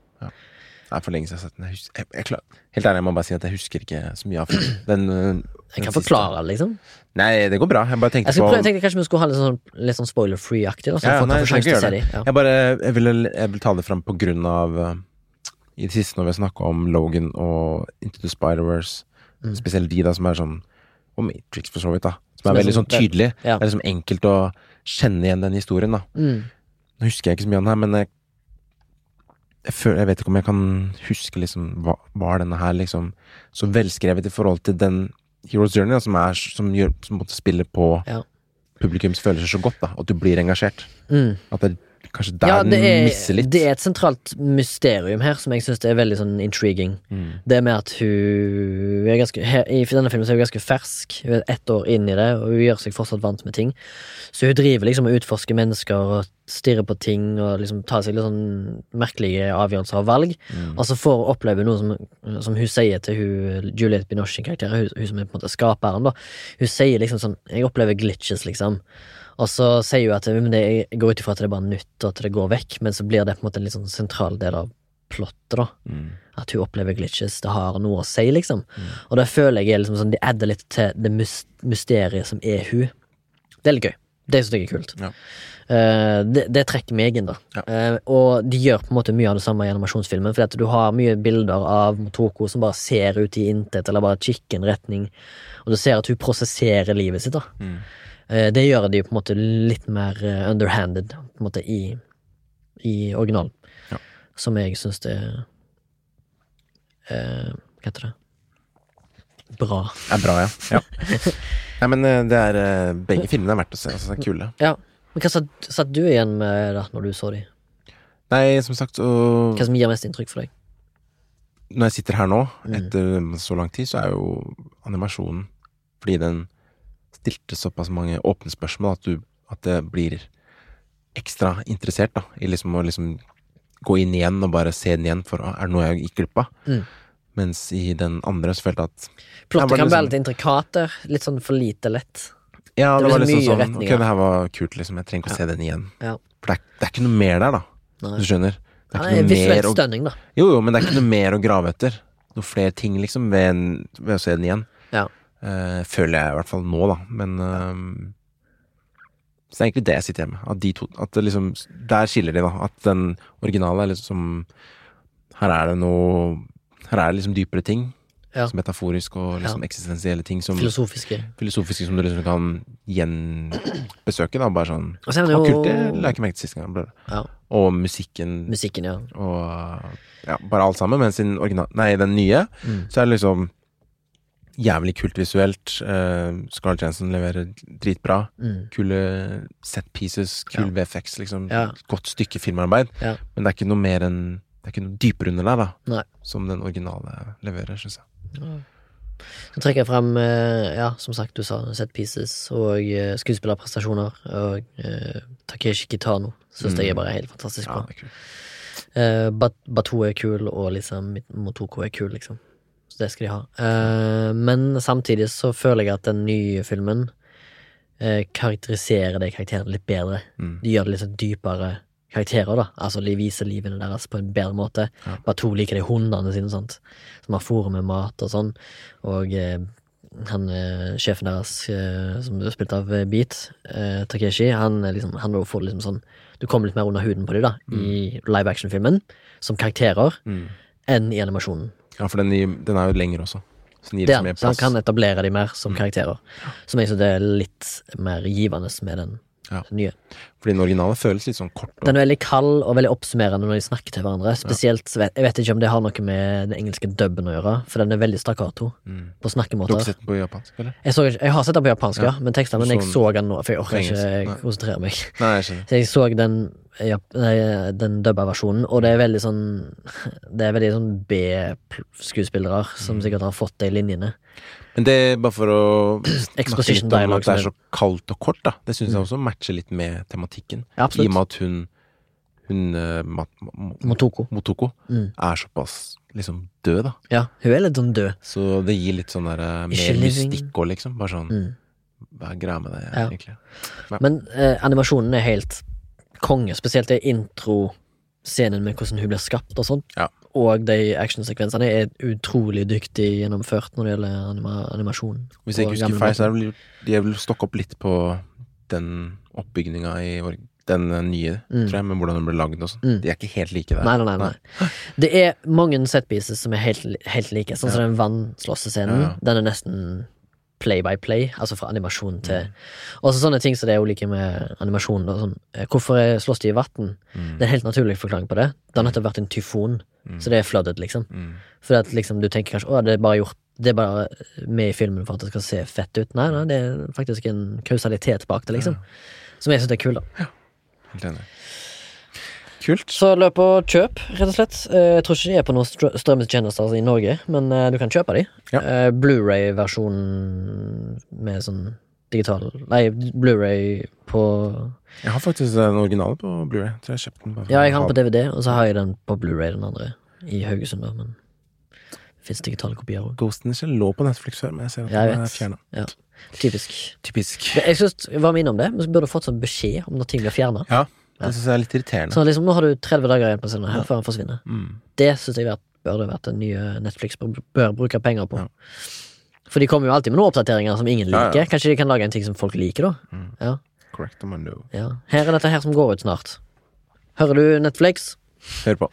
Det er for lenge siden jeg har sett den. Jeg jeg, jeg, helt ærlig, jeg må bare si at jeg husker ikke så mye av filmen. Den, øh, Jeg kan siste- forklare det, liksom. Nei, det går bra. Jeg bare tenkte Jeg, på prøve, jeg tenkte kanskje vi skulle ha litt sånn, litt sånn spoiler-free-aktig, Ja, ja, nei, jeg dem. Ja. Jeg bare Jeg vil, jeg vil ta det fram på grunn av øh, I det siste når vi har snakka om Logan og Into the Spider-Wars, Mm. spesielt de da som er sånn Og Matrix, for så vidt, da. Som Som er veldig sånn- sånn tydelig. ja. Det er liksom enkelt å kjenne igjen den historien, da. Mm. Nå husker jeg ikke så mye av den her, men jeg, jeg, føler, jeg vet ikke om jeg kan huske liksom hva, Var denne her liksom så velskrevet i forhold til den Heroes Journey, da, som, er, som, gjør, som måtte spille på Ja. publikums følelser så godt, da. At du blir engasjert. Mm. At det er kanskje der Ja, den er, misser litt. det er et sentralt mysterium her som jeg syns er veldig sånn intriguing. Mm. Det med at hun er ganske, her, I denne filmen så er hun ganske fersk. Hun er ett år inn i det, og hun gjør seg fortsatt vant med ting. Så hun driver liksom og utforsker mennesker og stirrer på ting og liksom tar seg litt sånn merkelige avgjørelser og valg. Mm. Og så får hun oppleve noe som, som hun sier til hun, Juliette Binoche sin karakter, hun, hun som er på en måte skaperen. da Hun sier liksom sånn 'Jeg opplever glitches', liksom. Og så sier hun at det, jeg går ut ifra at det er bare nytt, og at det går vekk, men så blir det på en måte en litt sånn sentral del av plottet, da. Mm. At hun opplever glitches. Det har noe å si, liksom. Og det føler jeg er liksom sånn, de adder litt til det mysteriet som er hun. Det er litt gøy. Det syns jeg er kult. Ja. Uh, det, det trekker meg inn, da. Ja. Uh, og de gjør på en måte mye av det samme i animasjonsfilmen, fordi at du har mye bilder av Motoko som bare ser ut i intet, eller bare kikker en retning, og du ser at hun prosesserer livet sitt, da. Mm. Eh, det gjør de på en måte litt mer eh, underhanded, på en måte, i, i originalen. Ja. Som jeg syns er eh, Hva heter det? Bra. Er bra, ja. ja. (laughs) Nei, men eh, det er Begge filmene er verdt å se. Altså, det er kule. Ja. Men hva satt, satt du igjen med da, når du så de? Nei, som sagt, og... Hva som gir mest inntrykk for deg? Når jeg sitter her nå, Mm. etter så lang tid, så er jo animasjonen Fordi den stilte såpass mange åpne spørsmål at, du, at det blir ekstra interessert da i liksom å liksom gå inn igjen og bare se den igjen, for er det noe jeg gikk glipp av? Mm. Mens i den andre så følte jeg at Plottet kan være liksom- litt intrikater. Litt sånn for lite lett. Ja, Det det, var liksom sånn retninger. Ok, det her var kult, liksom. Jeg trenger ikke å se den igjen. Ja. For det er, det er ikke noe mer der, da. Nei. Du skjønner? Det er Ja, mer å da. Jo, jo, men det er ikke noe mer å grave etter. Noe flere ting, liksom, ved, en, ved å se den igjen. Ja. Eh, føler jeg i hvert fall nå, da. Men uh, Så det er egentlig det jeg sitter igjen med. At de to At det liksom Der skiller de, da. At den originale er liksom Her er det noe Her er det liksom dypere ting. Ja. Som metaforisk og liksom eksistensielle ting som Filosofiske. filosofiske som du liksom kan gjenbesøke, da. Bare sånn er det jo kult, det la jeg ikke merke til sist gang. Ja, Og musikken musikken, ja. og ja, bare alt sammen. Mens i den nye, Mm. så er det liksom jævlig kult visuelt. Uh, Scarlett Jensen leverer dritbra. Mm. Kule set pieces, kul VFX, liksom. Ja. Godt stykke filmarbeid. Ja. Men det er ikke noe mer enn Det er ikke noe dypere under der, da. Nei. Som den originale leverer, syns jeg. Så trekker jeg frem, eh, ja, som sagt, du sa set pieces og eh, skuespillerprestasjoner. Og uh, Takeshi Kitano syns jeg er bare helt fantastisk bra. Ja, Bat Bato er kul, og liksom Motoko er kul, liksom. Så det skal de ha. Eh, men samtidig så føler jeg at den nye filmen eh, karakteriserer de karakterene litt bedre. Mm. De gjør det litt sånn dypere karakterer, da. Altså de viser livene deres på en bedre måte. Ja. to liker de hundene sine, sant. Som har fôret med mat og sånn. Og eh, han sjefen deres, som er spilt av Beat, Takeshi, han, liksom, han får liksom sånn Du kommer litt mer under huden på dem, da, i live action-filmen, som karakterer, Mm. enn i animasjonen. Ja, for den, gir- den er jo lengre også. Så den gir Det, liksom plass. så han kan etablere dem mer som Mm. karakterer. Som jeg syns det er litt mer givende med den Ja. nye. Fordi den originale føles litt sånn kort. Og, Den er veldig kald og veldig oppsummerende når de snakker til hverandre. Spesielt, ja. Jeg vet ikke om det har noe med den engelske dubben å gjøre, for den er veldig stakkato mm. på Du har ikke sett den på japansk, eller? Jeg, så, jeg har sett den på japansk, ja, men teksten men jeg så den nå, for jeg orker ikke konsentrere meg. Nei, jeg skjønner. Så jeg så den, ja, den dubba versjonen, og det er veldig sånn Det er veldig sånn B-skuespillere som Mm. sikkert har fått de linjene. Men det, bare for å (clears throat) snakke Exposition litt om at det er så kaldt og kort, da. Det syns jeg også matcher litt med tematikken. Ja, I og med at hun hun eh, Mat- Motoko. Motoko Mm. er såpass liksom død, da. Ja, hun er litt sånn død. Så det gir litt sånn der eh, mer mystikk òg, liksom. Bare sånn Mm. Hva er greia med det, Ja. egentlig? Men eh, animasjonen er helt konge, spesielt det intro-scenen med hvordan hun blir skapt og sånn. Ja. Og de actionsekvensene er utrolig dyktig gjennomført når det gjelder anima animasjon. Hvis jeg ikke husker feil, så er det vel de har vel stokket opp litt på den oppbygninga i den eh, nye, Mm. tror jeg, med hvordan den ble lagd og sånn. Mm. De er ikke helt like der. Nei, nei, nei, nei. Det er mange setpieces som er helt, helt like. Sånn som den vannslåssescenen. Ja, ja. Den er nesten play by play, altså fra animasjon til Mm. Og så sånne ting som det er ulike med animasjon. Da, sånn, hvorfor slåss de i vann? Mm. Det er en helt naturlig forklaring på det. Det har nettopp vært en tyfon, Mm. så det er flooded, liksom. Mm. For at liksom, du tenker kanskje å, det er bare gjort Det er bare med i filmen for at det skal se fett ut. Nei, nei, det er faktisk en kausalitet bak det, liksom. Som jeg syns er kul, da. Ja. Helt enig. Kult. Så løp og kjøp, rett og slett. Eh, Jeg tror ikke de er på noen str- strømmetjenester i Norge, men eh, du kan kjøpe de. Ja. Eh, Blu-ray-versjonen med sånn digital Nei, Blu-ray på Jeg har faktisk den originale på Blu-ray. Tror jeg kjøpte den bare Ja, jeg har den på DVD, og så har jeg den på Blu-ray, den andre, i Haugesund, da, men fins digitale kopier òg. Ghost in the Shell lå på Netflix før, men jeg ser at Jeg den er fjerna. Ja. Typisk. Typisk. Jeg synes, var med innom det, men så burde du fått sånn beskjed om når ting blir fjerna. Ja, det syns jeg er litt irriterende. Så liksom, nå har du 30 dager igjen på scenen her før han forsvinner. Mm. Det syns jeg burde vært det nye Netflix bør, bruke penger på. For de kommer jo alltid med noen oppdateringer som ingen liker. Kanskje de kan lage en ting som folk liker, da. Mm. Ja, Correct my ja. Her er dette her som går ut snart. Hører du Netflix? Hør på.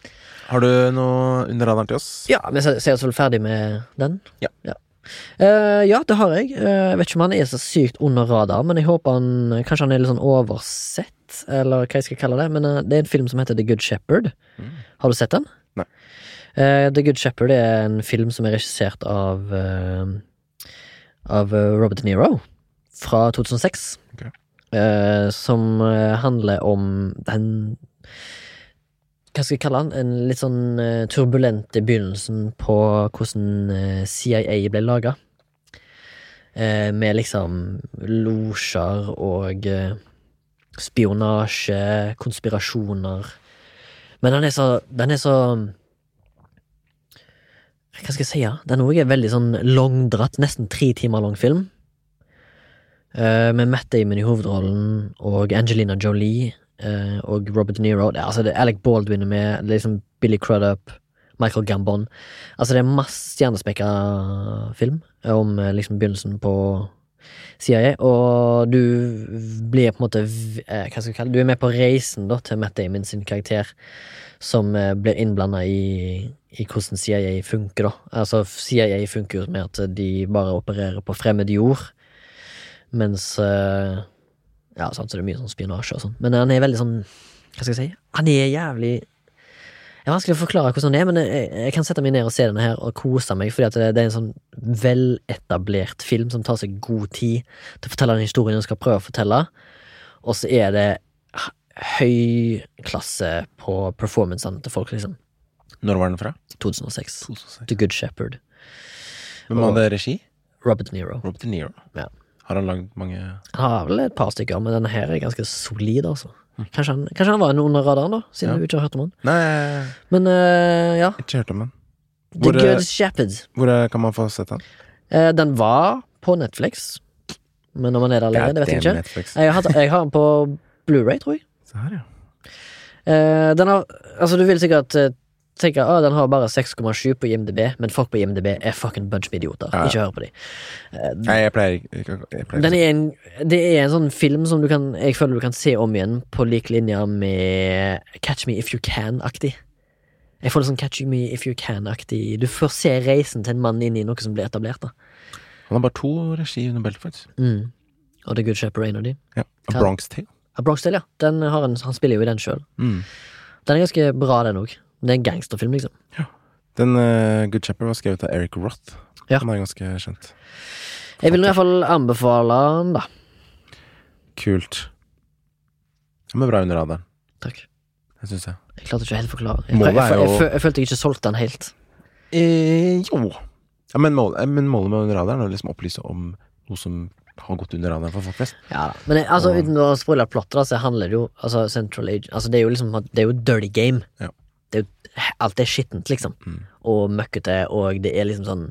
Har du noe under radaren til oss? Ja, vi ser ser oss vel ferdig med den. Ja. Ja, Uh, ja det har jeg. Uh, jeg vet ikke om han er så sykt under radar, men jeg håper han Kanskje han er litt sånn oversett, eller hva jeg skal kalle det. Men eh, det er en film som heter The Good Shepherd. Mm. Har du sett den? Nei. Uh, The Good Shepherd er en film som er regissert av uh, Av Robert De Niro fra 2006. Okay. Uh, som handler om den hva skal jeg kalle han? En litt sånn turbulent turbulente begynnelsen på hvordan CIA ble laga. Med liksom losjer og eh, spionasje, konspirasjoner. Men den er så Den er så Hva skal jeg si? Ja? Den er veldig sånn langdratt, nesten tre timer lang film. Eh, med Matt Damon i hovedrollen og Angelina Jolie eh, og Robert De Niro. Det, altså, det er Alec Baldwin er med, liksom Billy Crudup, Michael Gambon. Altså, det er masse stjernespekka film om eh, liksom begynnelsen på CIA, og du blir på en måte eh, Hva skal jeg kalle det? Du er med på reisen da til Matt Damon sin karakter, som eh, blir innblanda i, i hvordan CIA funker, da. Altså, CIA funker jo med at de bare opererer på fremmed jord, mens eh, Ja, sant, så det er mye sånn spionasje og sånn. Men han er veldig sånn Hva skal jeg si? Han er jævlig Det er vanskelig å forklare hvordan det er, men jeg, jeg kan sette meg ned og se denne her og kose meg, fordi det, det er en sånn veletablert film som tar seg god tid til å fortelle den historien den skal prøve å fortelle, og så er det høy klasse på performancene til folk, liksom. Når var den fra? 2006. 2006. The Good Shepherd. Hvem hadde regi? Robert De Niro. Robert De Niro. Ja. Har han lagd mange Han har vel et par stykker, men denne her er ganske solid, altså. Kanskje han, kanskje han var en under radaren, da, siden Ja. du ikke har hørt om han. Nei, Men eh, ja. ikke hørt om den. The Hvor, eh, Good Shepherd. Hvor eh, kan man få sett den? Eh, den var på Netflix, men om han er der lenger, det vet jeg ikke. Netflix. Jeg har, jeg har den på Blu-ray, tror jeg. Se her, ja. Eh, den har Altså, du vil sikkert eh, tenke at den har bare 6,7 på IMDb, men folk på IMDb er fucking bunch med idioter. Ja. Ikke hør på dem. Nei, jeg pleier ikke det er en sånn film som du kan Jeg føler du kan se om igjen på lik linje med Catch Me If You Can-aktig. Jeg får litt sånn Catch Me If You Can-aktig Du får se reisen til en mann inn i noe som blir etablert. da Han har bare to regi under beltet, faktisk. mm. Og The Good Shepherd er en av de. Ja. A Bronx Tale. A Bronx Tale, ja. Den har en, han spiller jo i den sjøl. Mm. Den er ganske bra, den òg. Det er en gangsterfilm, liksom. Ja. Den uh, Good Shepherd var skrevet av Eric Roth. Ja. Han er ganske kjent. Jeg vil i hvert fall anbefale den, da. Kult. Den men bra under radaren. Takk. Det syns jeg. Jeg klarte ikke helt å forklare. Jeg, Målet er jo... jeg, jeg, jeg følte jeg ikke solgte den helt. Eh, jo. Ja, men, mål, eh, men målet med under radaren er å liksom opplyse om noe som har gått under radaren for folk flest. Ja. Men eh, altså, Og- uten å spoile plottet, så handler det jo altså, Central Age Altså, det er jo liksom Det er jo dirty game. Ja. Det Alt er skittent, liksom. Mm. Og møkkete, og det er liksom sånn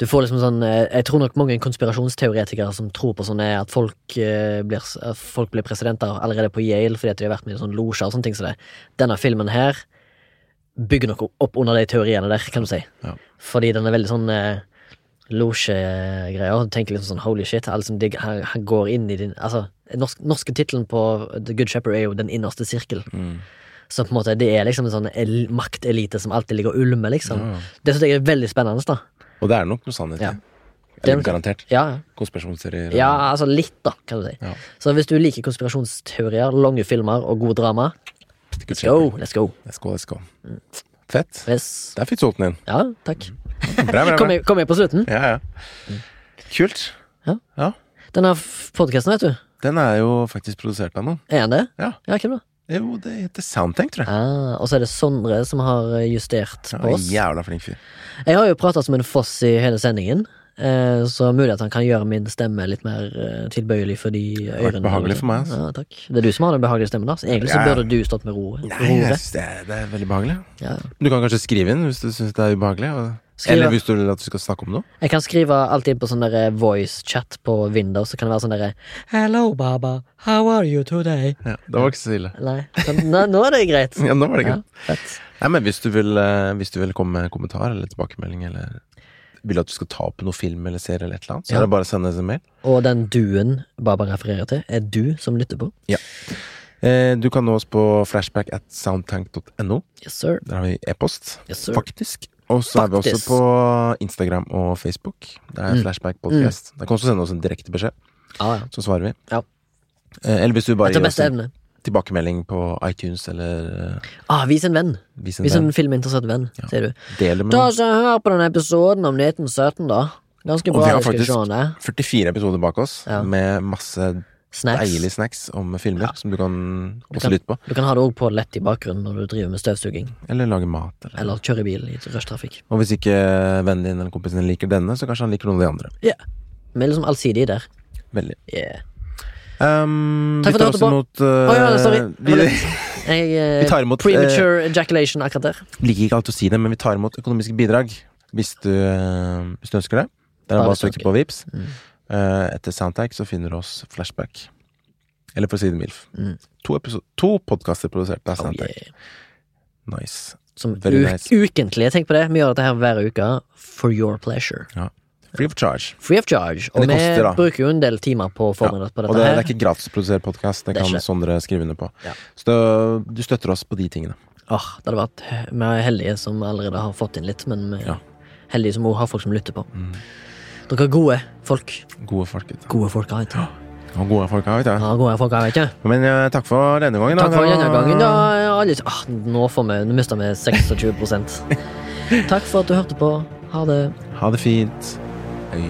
Du får liksom sånn eh, Jeg tror nok mange konspirasjonsteoretikere som tror på sånn at folk, eh, blir, folk blir presidenter allerede på Yale fordi at de har vært med i sånn losjer og sånne ting som det. Denne filmen her bygger nok opp under de teoriene der, kan du si. Ja. Fordi den er veldig sånn eh, losjegreier. Du tenker liksom sånn holy shit, altså, de, han, han går inn i din Altså, norsk, norske tittelen på The Good Shepherd er jo Den innerste sirkel. Mm. Så på en måte det er liksom en sånn el maktelite som alltid ligger og ulmer, liksom. Ja, ja. Det syns jeg er veldig spennende, da. Og det er nok noe sannhet i. Ja. Eller garantert. Ja, Konspirasjonsserier. ja, altså litt, da, kan du si. Ja. Så hvis du liker konspirasjonsteorier, lange filmer og god drama, let's go, let's go. Let's go, let's go. Fett. Yes. Der fikk du solgt den inn. Ja, takk. Bra, bra, Kom bra. jeg, kom jeg på slutten? Ja, ja. Kult. Ja. ja. Denne podkasten, vet du. Den er jo faktisk produsert av noen. Er den det? Ja. Ja, hvem da? Jo, det heter Soundtank, tror jeg. Ah, og så er det Sondre som har justert på oss. jævla flink fyr. Jeg har jo prata som en foss i hele sendingen, eh, så mulig at han kan gjøre min stemme litt mer eh, tilbøyelig for de ørene. behagelig for meg, altså. Ja, takk. Det er du som har den behagelige stemmen, da. Så egentlig så Ja. burde du stått med ro. Nei, jeg synes det, er, det er veldig behagelig. Ja. Du kan kanskje skrive inn hvis du syns det er ubehagelig. Og... Skrive. Eller hvis du vil at du skal snakke om noe. Jeg kan skrive alltid på sånn derre voice-chat på Windows, så kan det være sånn derre Hello, Baba, how are you today? Ja, det var ikke så ille. Nei, nå, nå er det greit. (laughs) Ja, nå var det greit. Ja, Nei, men hvis du vil, eh, hvis du vil komme med kommentar eller tilbakemelding, eller vil at du skal ta opp noe film eller serie eller et eller annet, så Ja. er det bare å sende oss en mail. Og den duen Baba refererer til, er du som lytter på. Ja. du kan nå oss på flashback at soundtank.no. Yes, sir. Der har vi e-post, Yes, sir. faktisk. Og så er vi også på Instagram og Facebook. Det er Mm. Flashback Podcast. Der kan du også sende oss en direkte beskjed, Ja, ja. så svarer vi. Ja. Eh, eller hvis du bare gir oss en tilbakemelding på iTunes, eller eh, Ah, vis en venn. vis en Vis venn. en filminteressert venn, Ja. sier du. Del med Ta så Hør på den episoden om 1917, da. Ganske bra. Og vi har faktisk 44 episoder bak oss, med masse Snacks. deilige snacks om filmer, Ja. som du kan Du også kan- lytte på. Du kan ha det òg på lett i bakgrunnen når du driver med støvsuging, Eller lage mat. Eller. eller kjører bil i rushtrafikk. Og hvis ikke vennen din eller kompisen din liker denne, så kanskje han liker noen av de andre. Vi er liksom allsidige der. Veldig. Yeah. Um, Takk for at du hørte på. Mot, uh, oh, ja, sorry. vi, Jeg, uh, (laughs) Vi tar imot, Premature ejaculation akkurat der. liker ikke alt å si det, men vi tar imot økonomiske bidrag hvis du, uh, hvis du ønsker det. Det er bare å søke på Vips. Mm. Uh, etter Soundtag så finner du oss Flashback. Eller for å si det mildt. Mm. To, to podkaster produsert av Oh, yeah. Nice. Som nice. ukentlig. Tenk på det. Vi gjør dette her hver uke for your pleasure. Free of charge. Free of charge. Og vi koster, bruker jo en del timer på å forberede oss på Og dette det, det her. er ikke gratis å produsere podkast, det Det er kan. Sondre skrive under på. Ja. Så du støtter oss på de tingene. Åh, det hadde vært Vi er heldige som allerede har fått inn litt, men vi er Ja. heldige som òg har folk som lytter på. Mm. Dere er gode folk. Gode folk. vet du. Gode folk, vet du. Ja, gode folk vet du. Ja, gode folk, vet du. Men eh, takk for denne gangen. Takk for denne gangen. da. ja, alle, ah, nå får vi, nå mista vi 26% (laughs) Takk for at du hørte på. Ha det. Ha det fint. Hei.